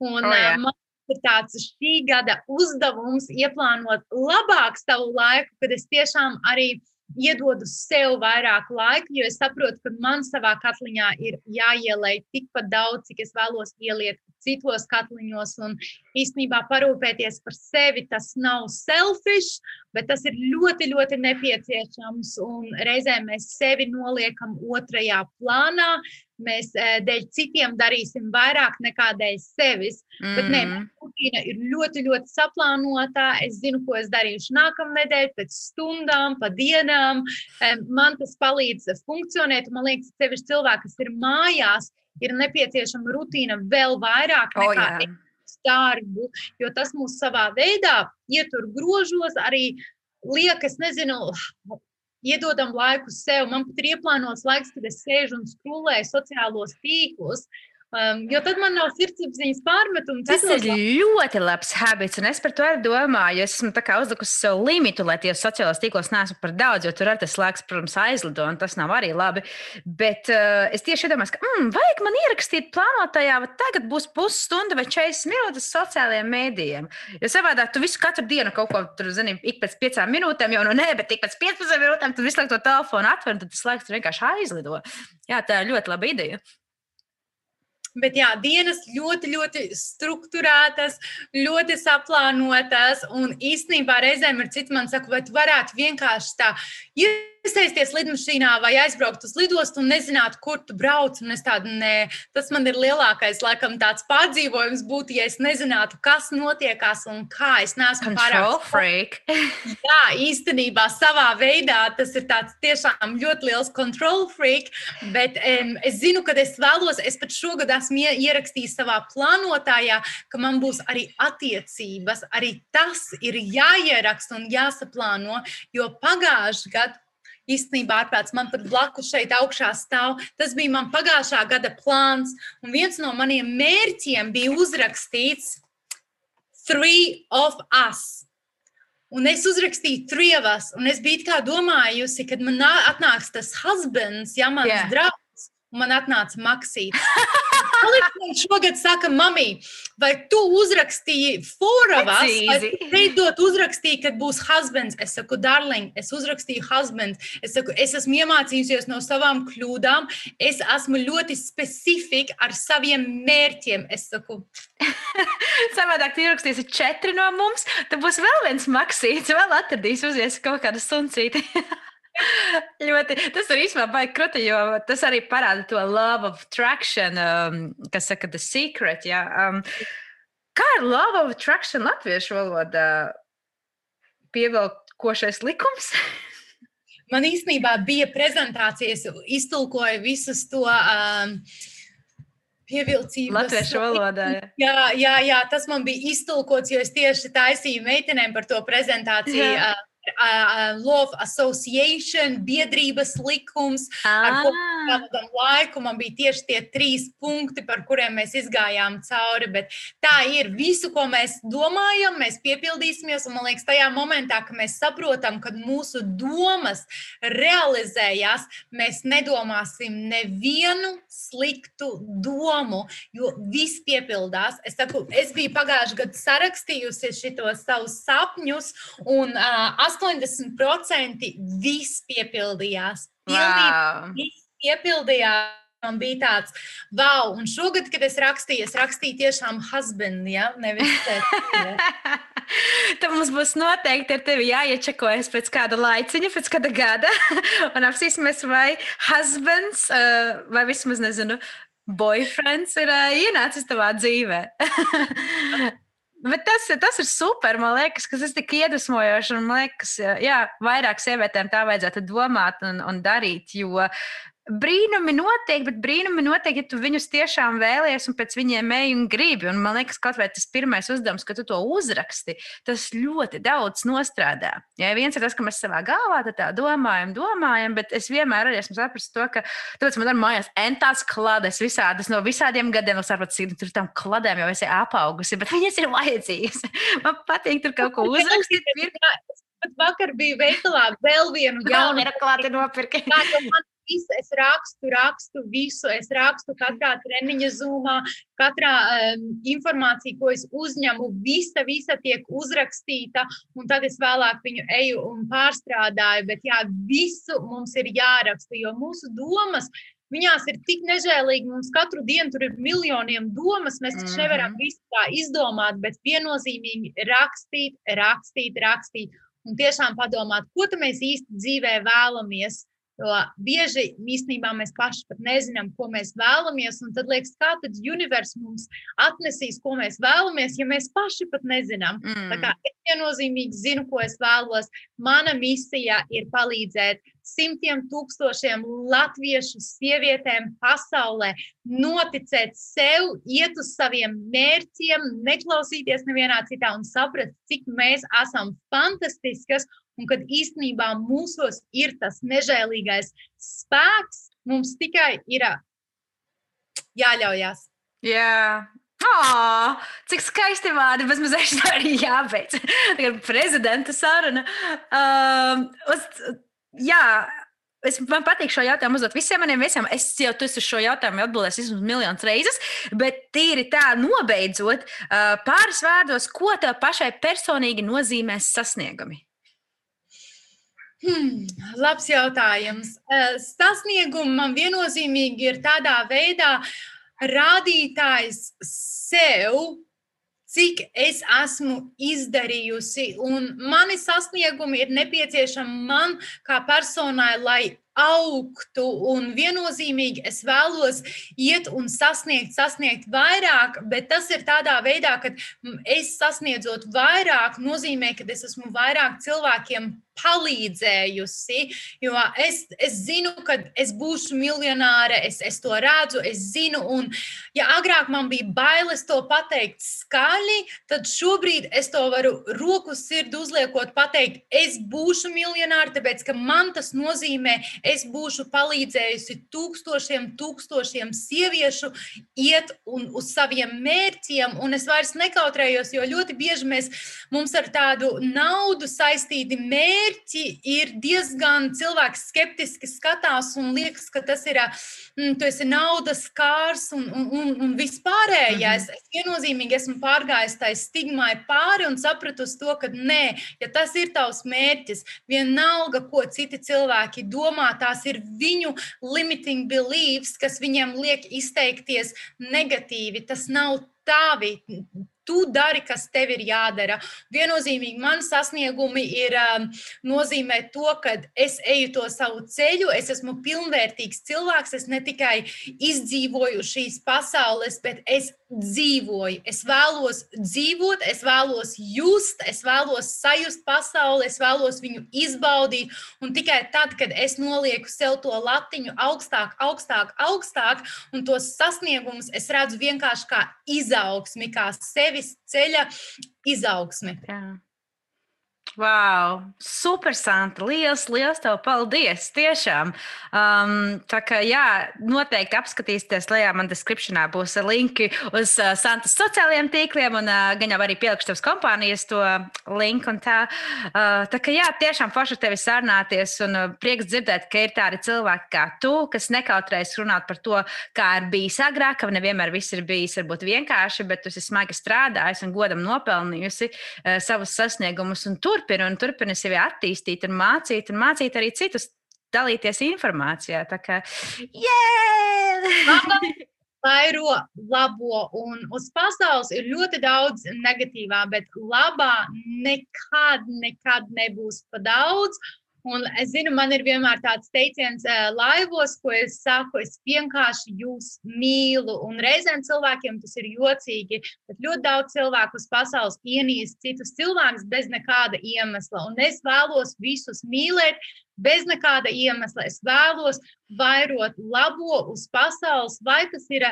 Un, oh, yeah. man ir tāds šī gada uzdevums ieplānot labāk savu laiku, kad es tiešām arī iedodu sev vairāk laika, jo es saprotu, ka man savā katliņā ir jāielai tikpat daudz, cik es vēlos ieliet citos katliņos. Un īstenībā parūpēties par sevi tas nav selfish, bet tas ir ļoti, ļoti nepieciešams. Un reizēm mēs sevi noliekam otrajā plānā. Mēs dēļ citiem darīsim vairāk nekā dēļ sevis. Mm. Bet nē, mhm. rutīna ir ļoti, ļoti saplānota. Es zinu, ko es darīšu nākamnedēļ, pēc stundām, pa dienām. Man tas palīdz funkcionēt. Man liekas, sevišķi cilvēki, kas ir mājās, ir nepieciešama rutīna vēl vairāk nekā oh, yeah. Darbu, jo tas mūs savā veidā ietur grožos, arī liekas, nezinu, iedodam laiku sev. Man pat ir ieplānots laiks, kad es sēžu un skrūlēju sociālos tīklus. Um, jo tad man nav sirdsapziņas pārmetumu. Tas ir ļoti labs habits, un es par to arī domāju. Es esmu uzlikusi sev limitu, lai tie sociālās tīklos neesmu par daudz, jo tur ar tas laiks, protams, aizlido, un tas nav arī labi. Bet uh, es tieši iedomājos, ka mm, vajag man ierakstīt plānotajā, vai tagad būs pusstunda vai 40 minūtes sociālajiem mēdījiem. Jo savādāk tu visu katru dienu kaut ko tur, zini, ik pēc piecām minūtēm, jau nu nē, bet ik pēc 15 minūtēm tu visu laiku to telefonu atver, un tas laiks tur vienkārši aizlido. Jā, tā ir ļoti laba ideja. Bet jā, dienas ļoti, ļoti strukturētas, ļoti saplānotas. Un īstenībā reizēm ir cits man saka, vai tu varētu vienkārši tā iesaisties lidmašīnā vai aizbraukt uz lidostu un nezināt, kur tu brauc. Tādu nē, tas man ir lielākais, laikam, tāds pārdzīvojums būtu, ja es nezinātu, kas notiekās un kā es neesmu pārāk freak. Jā, īstenībā savā veidā tas ir tāds tiešām ļoti liels control freak, bet um, es zinu, ka es vēlos, es pat šogad esmu ierakstījis savā plānotājā, ka man būs arī attiecības, arī tas ir jāieraksta un jāsaplāno, jo pagājušajā gadā īstenībā ārprāts man pat blakus šeit augšā stāv. Tas bija man pagājušā gada plāns, un viens no maniem mērķiem bija uzrakstīts Three of Us. Un es uzrakstīju trījus, un es biju tā domājusi, kad man atnāks tas husbands, ja mans yeah. draugs, un man atnāca maksīts. Kalipsons šogad saka, mamī, vai tu uzrakstīji foravas, vai beidzot uzrakstīji, kad būs husbands? Es saku, darling, es uzrakstīju husband. Es saku, es esmu iemācījusies no savām kļūdām. Es esmu ļoti specifika ar saviem mērķiem. Es saku, Savādāk, tu ierakstīsi četri no mums, tad būs vēl viens maksīts, vēl atradīs uzies kaut kādu suncīti. ļoti, tas ir īstenībā baigi krūti, jo tas arī parāda to love of attraction, um, kas saka, the secret. Ja? Um, kā ir love of attraction latviešu valodā? Pievilkošais likums? Man īstenībā bija prezentācijas, iztulkoja visus to. Um, Pievilcības. Latviešu valodā. Jā. jā, jā, jā, tas man bija iztulkots, jo es tieši taisīju meitenēm par to prezentāciju. Jā. Uh, uh, Love Association, biedrības likums, ah. ar pavadām laiku. Man bija tieši tie trīs punkti, par kuriem mēs izgājām cauri. Bet tā ir visu, ko mēs domājam, mēs piepildīsimies. Un man liekas, tajā momentā, kad mēs saprotam, ka mūsu domas realizējās, mēs nedomāsim nevienu sliktu domu, jo viss piepildās. Es, saku, es biju pagājušajā gadā sarakstījusi šitos savus sapņus, un uh, 80% viss piepildījās. Wow. Viss piepildījās. Man bija tāds, wow, un šogad, kad es rakstīju, es rakstīju tiešām husband, ja nevis tēti. Tad mums būs noteikti ar tevi jāiečakojas pēc kāda laiciņa, pēc kāda gada, un apsīsimies, vai husbands, vai vismaz, nezinu, boyfriends ir ienācis tavā dzīvē. Bet tas, tas ir super. Man liekas, ka tas tik iedvesmojoši. Man liekas, jā, vairāk sievietēm tā vajadzētu domāt un, un darīt. Jo Brīnumi notiek, bet brīnumi notiek, ja tu viņus tiešām vēlies un pēc viņiem ej un gribi. Un man liekas, kaut vai tas pirmais uzdevums, ka tu to uzraksti, tas ļoti daudz nostrādā. Ja viens ir tas, ka mēs savā galvā tā domājam, domājam, bet es vienmēr arī esmu sapratis to, ka tāpēc man ir mājās entās klades visādas no visādiem gadiem. Es saprotu, cik tur tam kladēm jau esi apaugusi, bet viņas ir vajadzīgas. Man patīk tur kaut ko uzrakstīt. Pat vakar bija veikalā vēl vienu jaunu reklāmu nopirkt. visu, es rakstu, rakstu visu, es rakstu katrā treniņa zūmā, katrā um, informācija, ko es uzņemu, visa, visa tiek uzrakstīta, un tad es vēlāk viņu eju un pārstrādāju. Bet jā, visu mums ir jāraksta, jo mūsu domas Viņās ir tik nežēlīgi, mums katru dienu tur ir miljoniem domas, mēs taču nevaram mhm. visu tā izdomāt, bet viennozīmīgi rakstīt, rakstīt, rakstīt un tiešām padomāt, ko mēs īsti dzīvē vēlamies. Jo bieži īstenībā mēs paši pat nezinām, ko mēs vēlamies. Tad liekas, kā tad universums mums atnesīs, ko mēs vēlamies, ja mēs paši pat nezinām. Mm. Tā kā es viennozīmīgi zinu, ko es vēlos. Mana misija ir palīdzēt simtiem tūkstošiem latviešu sievietēm pasaulē noticēt sev, iet uz saviem mērķiem, neklausīties nevienā citā un saprast, cik mēs esam fantastiskas un kad īstenībā mūsos ir tas nežēlīgais spēks, mums tikai ir jāļaujas. Jā, Oh, cik skaisti vārdi, bet mazliet tā arī jābeidz. Tagad prezidenta saruna. Um, uz, jā, Es, man patīk šo jautājumu uzdot visiem maniem viesiem. Es jau uz šo jautājumu atbildēju vismaz miljonus reizes, bet tīri tā nobeidzot, pāris vārdos, ko tev pašai personīgi nozīmē sasniegumi? Hmm, labs jautājums. Sasniegumi man viennozīmīgi ir tādā veidā rādītājs sev cik es esmu izdarījusi, un mani sasniegumi ir nepieciešami man kā personai, lai augtu, un viennozīmīgi es vēlos iet un sasniegt, sasniegt vairāk, bet tas ir tādā veidā, ka es sasniedzot vairāk, nozīmē, ka es esmu vairāk cilvēkiem palīdzējusi. Jo es, es zinu, ka es būšu miljonāre, es, es to redzu, es zinu. Un, ja agrāk man bija bailes to pateikt skaļi, tad šobrīd es to varu roku sirdi uzliekot, pateikt, es būšu miljonāre, tāpēc ka man tas nozīmē, es būšu palīdzējusi tūkstošiem, tūkstošiem sieviešu iet un, uz saviem mērķiem. Un es vairs nekautrējos, jo ļoti bieži mēs, mums ar tādu naudu saistīti mērķi mērķi ir diezgan cilvēks skeptiski skatās un liekas, ka tas ir mm, naudas kārs un, un, un, un vispārējais. Mm -hmm. Es viennozīmīgi esmu pārgājis tai stigmai pāri un sapratusi to, ka nē, ja tas ir tavs mērķis, vienalga, ko citi cilvēki domā, tās ir viņu limiting beliefs, kas viņiem liek izteikties negatīvi. Tas nav tavi Tu dari, kas tev ir jādara. Viennozīmīgi man sasniegumi ir um, nozīmē to, ka es eju to savu ceļu, es esmu pilnvērtīgs cilvēks, es ne tikai izdzīvoju šīs pasaules, bet es dzīvoju. Es vēlos dzīvot, es vēlos just, es vēlos sajust pasauli, es vēlos viņu izbaudīt. Un tikai tad, kad es nolieku sev to latiņu augstāk, augstāk, augstāk, un tos sasniegumus es redzu vienkārši kā izaugsmi, kā sevis ceļa izaugsmi. Jā. Wow, super, Santa. Lielas, liels tev paldies. Tiešām. Um, tā kā, jā, noteikti apskatīsieties, lejā man descriptionā būs linki uz uh, Santas sociālajiem tīkliem, un uh, gan jau arī pielikšu tavas kompānijas to linku. Tā, uh, tā kā, jā, tiešām forši tevi sarunāties, un uh, prieks dzirdēt, ka ir tādi cilvēki kā tu, kas nekautrējas runāt par to, kā ir bijis agrāk, ka nevienmēr viss ir bijis varbūt vienkārši, bet tu esi smagi strādājis un godam nopelnījusi uh, savus sasniegumus. Un tur turpina un turpina sevi attīstīt un mācīt, un mācīt arī citus dalīties informācijā. Tā kā, yeah! Vairo labo, un uz pasaules ir ļoti daudz negatīvā, bet labā nekad, nekad nebūs pa daudz. Un es zinu, man ir vienmēr tāds teiciens uh, laivos, ko es saku, es vienkārši jūs mīlu. Un reizēm cilvēkiem tas ir jocīgi, bet ļoti daudz cilvēku uz pasaules ienīst citus cilvēkus bez nekāda iemesla. Un es vēlos visus mīlēt bez nekāda iemesla. Es vēlos vairot labo uz pasaules, vai tas ir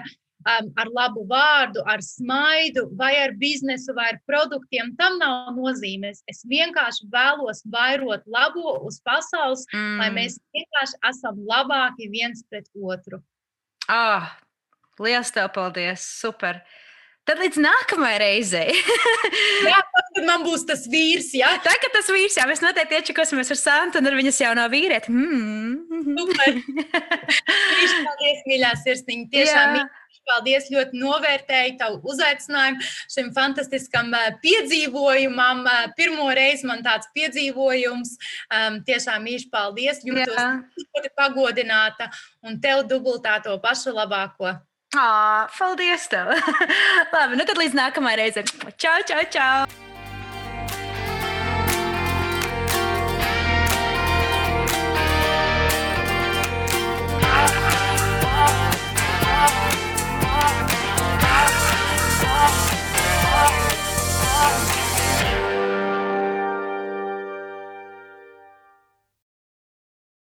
um, ar labu vārdu, ar smaidu, vai ar biznesu, vai ar produktiem. Tam nav nozīmes. Es vienkārši vēlos vairot labo uz pasaules, mm. lai mēs vienkārši esam labāki viens pret otru. Ah, liels tev paldies! Super! Tad līdz nākamajai reizei. Jā, kad man būs tas vīrs. Ja? Tā kā tas vīrs, jā, mēs noteikti iečakosimies ar Santu un ar viņas jauno vīrieti. Mm. Super. Paldies, mīļā sirsniņa. Tiešām. Jā. Paldies, ļoti novērtēju tavu uzaicinājumu šim fantastiskam piedzīvojumam. Pirmo reizi man tāds piedzīvojums. Um, tiešām īši paldies. Jūtos ļoti pagodināta un tev dubultā to pašu labāko. Ah, paldies tev! Labi, nu tad līdz nākamajai reizei. Čau, čau, čau!